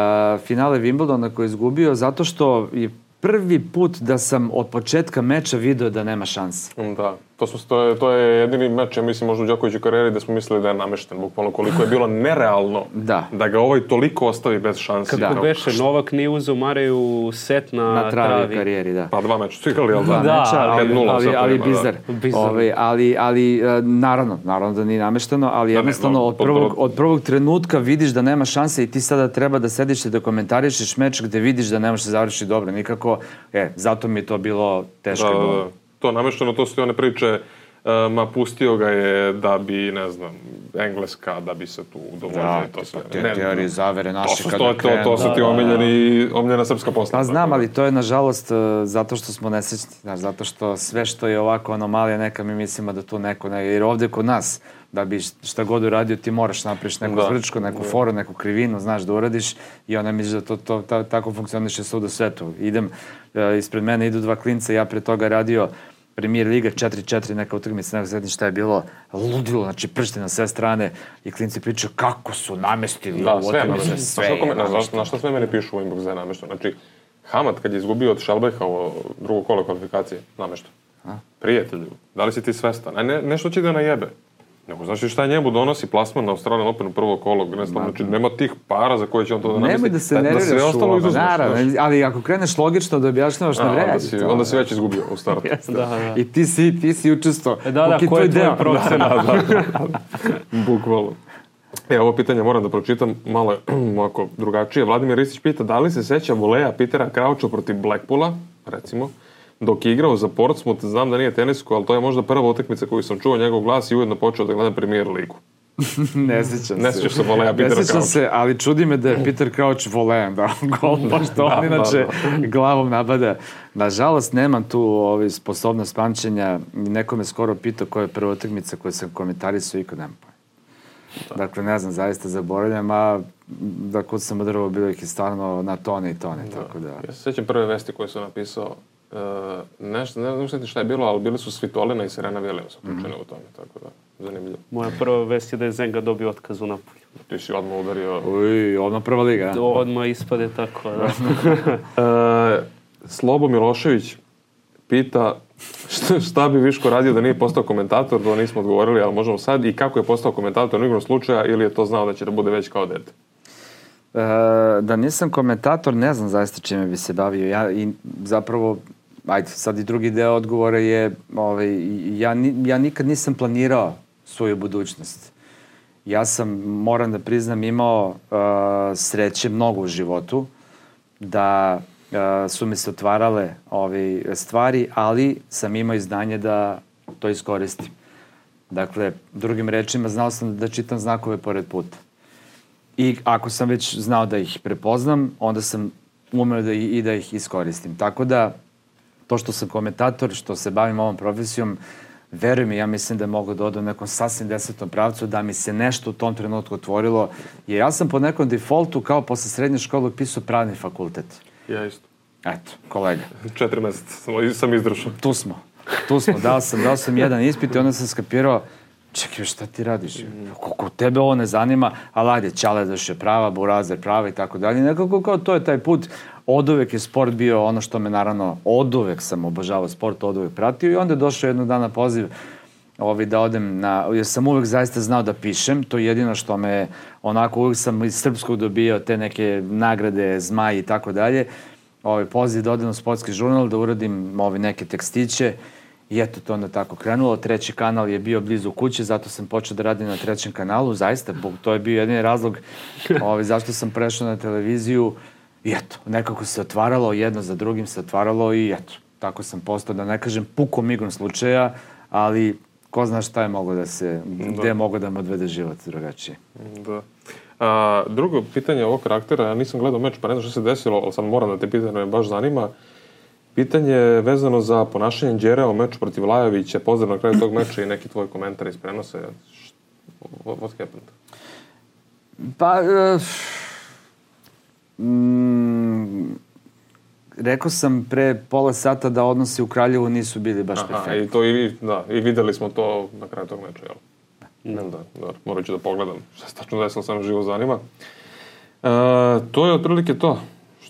finale Wimbledona koji je izgubio, zato što je prvi put da sam od početka meča video da nema šanse. Da, to, smo, to, je, to je jedini meč, ja mislim, možda u Đokoviću karijeri da smo mislili da je namešten, bukvalno koliko je bilo nerealno Da. da ga ovaj toliko ostavi bez šansi. Da. Kako beše, Novak nije uzeo Mareju set na, Na travi, travi. karijeri, da. Pa dva meča su igrali, ali Dva da. Da, meča, ali, 5:0 ali, ali ima, bizar. da. Bizar. Ove, ali, ali, e, naravno, naravno da nije namešteno, ali ne, jednostavno no, od, prvog, od prvog trenutka vidiš da nema šanse i ti sada treba da sediš i da komentarišeš meč gde vidiš da ne može se završiti dobro nikako. E, zato mi je to bilo teško. Da, da, da. To namešteno, to su one priče, uh, ma pustio ga je da bi, ne znam, Engleska, da bi se tu udovoljio. Da, to sve. te Ne, teorije zavere To, naše kada to, to, to krenu. su ti omiljeni, omiljena srpska posla. Pa znam, da. ali to je nažalost e, zato što smo nesrećni, znaš, zato što sve što je ovako anomalija neka mi mislimo da tu neko, ne, jer ovde kod nas, da bi šta god uradio ti moraš napriš neku Da. zvrčku, neku foru, neku krivinu, znaš da uradiš i onda misliš da to, to ta, tako funkcioniše svuda u svetu. Idem, e, ispred mene idu dva klinca, ja pre toga radio Premier Liga 4-4, neka utakmica, ne znam šta je bilo, ludilo, znači pršte na sve strane i klinci pričaju kako su namestili Da, ovu utakmicu, sve je znaš- namešteno. Znaš šta sve meni pišu u inbox da je namešteno? Znači, Hamad kad je izgubio od Šelbeha u drugo kolo kvalifikacije, namešteno. Prijatelju, da li si ti svestan? A ne, nešto će da najebe. Nego, znaš li šta njemu donosi plasman na Australijan Open u prvo kolo? Ne znam, znači, nema tih para za koje će on to da namesti. Nemoj da se da nerviraš sve u ostalo ovo, izuzmeš. naravno, znaš. ali ako kreneš logično da objašnjavaš na vreme. onda, si, onda si već izgubio u startu. Da, da. I ti si, ti si učestvo. Da, da, ko je tvoj procenat? Bukvalno. E, ovo pitanje moram da pročitam malo je ovako drugačije. Vladimir Ristić pita da li se seća voleja Pitera Krauča protiv Blackpoola, recimo, dok je igrao za Portsmouth, znam da nije tenisku, ali to je možda prva utakmica koju sam čuo njegov glas i ujedno počeo da gledam Premier ligu. ne sećam Ne se. sećaš se voleja Ne Petera sećam Croucha. se, ali čudi me da je Peter Crouch volejan da gol, pošto on da, inače glavom nabada. Nažalost, nemam tu ovaj, sposobnost pamćenja. Neko me skoro pitao koja je prva utakmica koju sam komentarisao i kod nemam pojma. Dakle, ne znam, zaista zaboravljam, a da kod sam drvo bilo ih je stvarno na tone i tone, tako da... Ja se sećam prve vesti koje sam napisao. Uh, nešto, ne znam šta je bilo, ali bili su Svitolina i Serena Williams uključene u tome, tako da, zanimljivo. Moja prva vest je da je Zenga dobio otkaz u Napolju. Ti si odmah udario. Uj, odmah prva liga. a? Odmah ispade tako, da. E, Slobo Milošević pita šta, šta bi Viško radio da nije postao komentator, to nismo odgovorili, ali možemo sad, i kako je postao komentator u igrom slučaja, ili je to znao da će da bude već kao dete? E, da nisam komentator, ne znam zaista čime bi se bavio. Ja i zapravo, ajde, sad i drugi deo odgovora je, ovaj, ja, ja nikad nisam planirao svoju budućnost. Ja sam, moram da priznam, imao uh, sreće mnogo u životu, da uh, su mi se otvarale ove stvari, ali sam imao izdanje da to iskoristim. Dakle, drugim rečima, znao sam da čitam znakove pored puta. I ako sam već znao da ih prepoznam, onda sam umeo da i, i da ih iskoristim. Tako da, to što sam komentator, što se bavim ovom profesijom, veruj mi, ja mislim da mogu da odem u nekom sasvim desetom pravcu, da mi se nešto u tom trenutku otvorilo. Jer ja sam po nekom defaultu, kao posle srednje škole, upisao pravni fakultet. Ja isto. Eto, kolega. Četiri meseca sam- sam izdržao. Tu smo. Tu smo. Dao sam, dao sam jedan ispit i onda sam skapirao čekaj, šta ti radiš? Koliko tebe ovo ne zanima, ali ajde, Ćale je prava, Burazer prava i tako dalje. Nekako kao to je taj put. Od uvek je sport bio ono što me naravno, od uvek sam obožavao sport, od uvek pratio i onda je došao jednog dana poziv ovaj, da odem na, jer sam uvek zaista znao da pišem, to je jedino što me, onako uvek sam iz srpskog dobio te neke nagrade, zmaj i tako dalje, ovaj, poziv da odem u sportski žurnal, da uradim ovaj, neke tekstiće, I eto, to onda tako krenulo. Treći kanal je bio blizu kuće, zato sam počeo da radim na trećem kanalu. Zaista, to je bio jedini razlog ovaj, zašto sam prešao na televiziju. I eto, nekako se otvaralo, jedno za drugim se otvaralo i eto, tako sam postao, da ne kažem, pukom igrom slučaja, ali ko zna šta je mogo da se, da. gde je mogo da me odvede život drugačije. Da. A, drugo pitanje ovog karaktera, ja nisam gledao meč, pa ne znam što se desilo, ali sam moram da te pitam, me baš zanima. Pitanje je vezano za ponašanje Đera u meču protiv Lajovića. Pozdrav na kraju tog meča i neki tvoj komentar iz prenose. What, what happened? Pa, uh, mm, rekao sam pre pola sata da odnosi u Kraljevu nisu bili baš Aha, perfektni. I to i, da, i videli smo to na kraju tog meča, jel? Da. Da, da, morat ću da pogledam šta se tačno desilo, sam živo zanima. Uh, to je otprilike to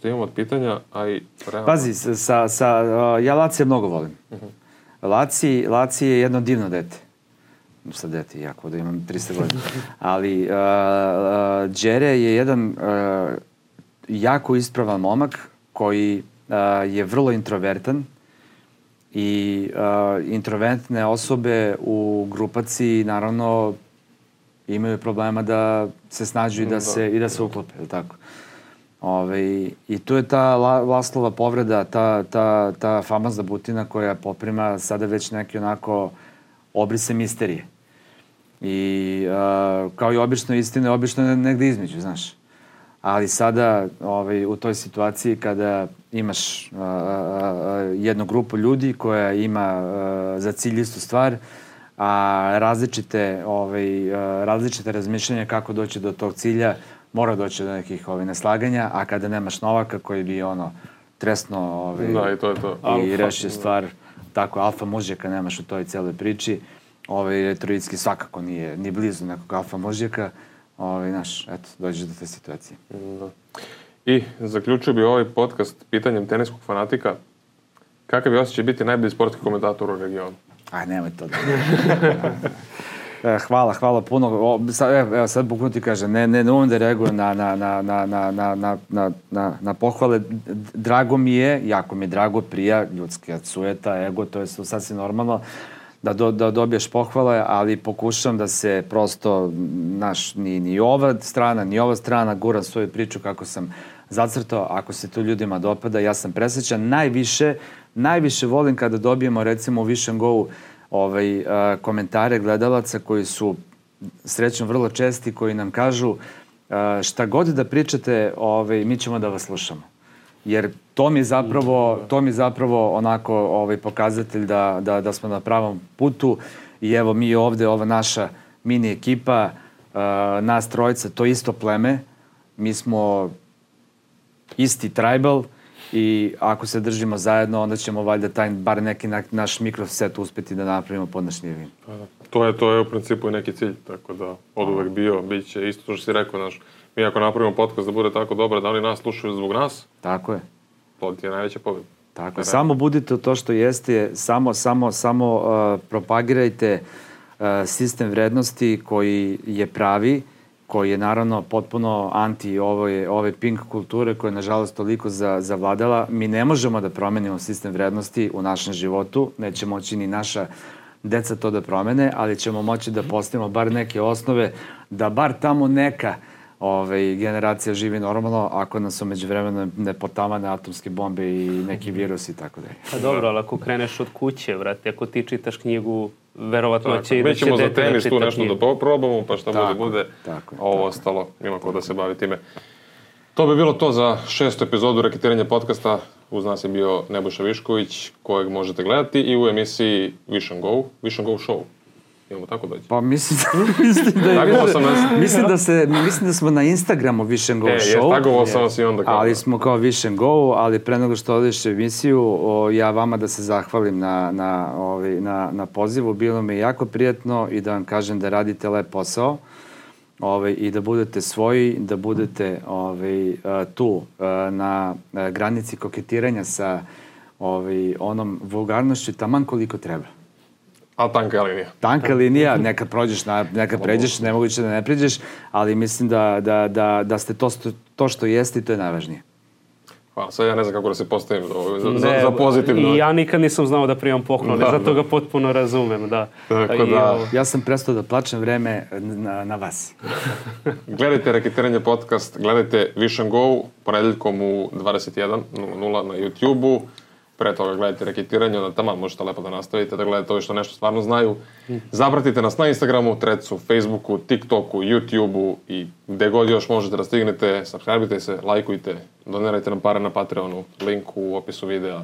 što imamo od pitanja, a i... Realno... Pazi, sa, sa, uh, ja Laci mnogo volim. Uh mhm. -huh. Laci, Laci je jedno divno dete. Sad dete, jako da imam 300 godina. Ali uh, uh, Đere je jedan uh, jako ispravan momak koji uh, je vrlo introvertan i uh, introvertne osobe u grupaciji naravno imaju problema da se snađu i da, da. se, i da se uklope, je tako? Ove, I tu je ta La, Laslova povreda, ta, ta, ta famozna butina koja poprima sada već neke onako obrise misterije. I uh, kao i obično istine, obično je negde između, znaš. Ali sada ovaj, u toj situaciji kada imaš uh, uh, jednu grupu ljudi koja ima uh, za cilj istu stvar, a različite, ovaj, različite razmišljanja kako doći do tog cilja, mora doći do nekih ovaj, neslaganja, a kada nemaš Novaka koji bi ono tresno ovaj, da, i, to je to. i rešio stvar, tako alfa mužjaka nemaš u toj celoj priči, ovaj, Retroicki svakako nije ni blizu nekog alfa mužjaka, ovaj, znaš, eto, dođeš do te situacije. Da. I zaključio bi ovaj podcast pitanjem teniskog fanatika. Kakav je osjećaj biti najbolji sportski komentator u regionu? Aj, nemoj to da... E, hvala, hvala puno. O, sad, evo, sad bukvalno ti kaže, ne, ne, ne umem da reagujem na, na, na, na, na, na, na, na, na, na pohvale. Drago mi je, jako mi je drago, prija, ljudska sujeta, ego, to je sasvim normalno da, do, da dobiješ pohvale, ali pokušam da se prosto, naš, ni, ni ova strana, ni ova strana gura svoju priču kako sam zacrtao, ako se to ljudima dopada, ja sam presrećan. Najviše, najviše volim kada dobijemo, recimo, u Višem Govu, ovaj, a, komentare gledalaca koji su srećno vrlo česti, koji nam kažu a, šta god da pričate, ovaj, mi ćemo da vas slušamo. Jer to mi zapravo, to mi zapravo onako ovaj, pokazatelj da, da, da smo na pravom putu i evo mi ovde, ova naša mini ekipa, uh, nas trojica, to isto pleme, mi smo isti tribal, i ako se držimo zajedno, onda ćemo valjda taj, bar neki na, naš mikroset uspeti da napravimo podnašnjivim. Pa da. To je, to je u principu neki cilj, tako da od uvek bio, bit će isto to što si rekao, naš, mi ako napravimo podcast da bude tako dobro, da oni nas slušaju zbog nas, tako je. To ti je najveća pobjeda. Tako je, samo budite to što jeste, samo, samo, samo uh, propagirajte uh, sistem vrednosti koji je pravi, koji je naravno potpuno anti ove, ove pink kulture koja je nažalost toliko za, zavladala. Mi ne možemo da promenimo sistem vrednosti u našem životu, neće moći ni naša deca to da promene, ali ćemo moći da postavimo bar neke osnove, da bar tamo neka ovaj, generacija živi normalno ako nas umeđu vremena ne potamane atomske bombe i neki virusi i tako dalje. Pa dobro, ali ako kreneš od kuće, vrate, ako ti čitaš knjigu verovatno će i da će dete za tenis da tu nešto da probamo, pa šta tako, bude, bude, tako, ovo tako. ostalo ima ko da se bavi time. To bi bilo to za šestu epizodu Reketiranja podcasta. Uz nas je bio Nebojša Višković, kojeg možete gledati i u emisiji Vision Go, Vision Go Show. Imamo tako dođe. Pa mislim da, mislim da, je više- sam nas. mislim da se mislim da smo na Instagramu and Go E, show. tagovao sam vas i onda kao- Ali smo kao and Go, ali pre nego što odeš emisiju, o, ja vama da se zahvalim na, na, ovaj, na, na pozivu. Bilo mi je jako prijatno i da vam kažem da radite lep posao ovaj, i da budete svoji, da budete ovaj, tu eh, na eh, granici koketiranja sa ovaj, onom vulgarnošću taman koliko treba. A tanka je linija. Tanka linija, neka prođeš, na, neka pređeš, nemoguće da ne pređeš, ali mislim da, da, da, da ste to, to što jeste i to je najvažnije. Hvala, sad ja ne znam kako da se postavim za, ovo, za, za, Ne, za pozitivno. I ja nikad nisam znao da primam poklone, Da, zato da. ga potpuno razumem, da. Tako I, da- Ja sam prestao da plačem vreme na, na vas. Gledajte Reketiranje podcast, gledajte and Go ponedeljkom u 21.00 na YouTube-u. Pre toga gledajte Reketiranje, onda tamo možete lepo da nastavite, da gledate ovo što nešto stvarno znaju. Zapratite nas na Instagramu, Trecu, Facebooku, TikToku, YouTube-u i gde god još možete da stignete. Subscribeite se, lajkujte, donirajte nam pare na Patreonu, link u opisu videa.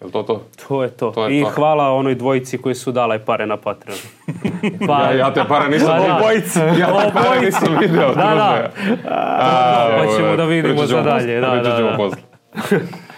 Je li to to? To je to. To je I to. hvala onoj dvojici koji su dale pare na Patreon. Pa, Ja, ja te pare nisam Pa da. Obojica. Ja te pare nisam video. Da, da. druže. A, Pa ćemo da vidimo za dalje, da, da, da. posle.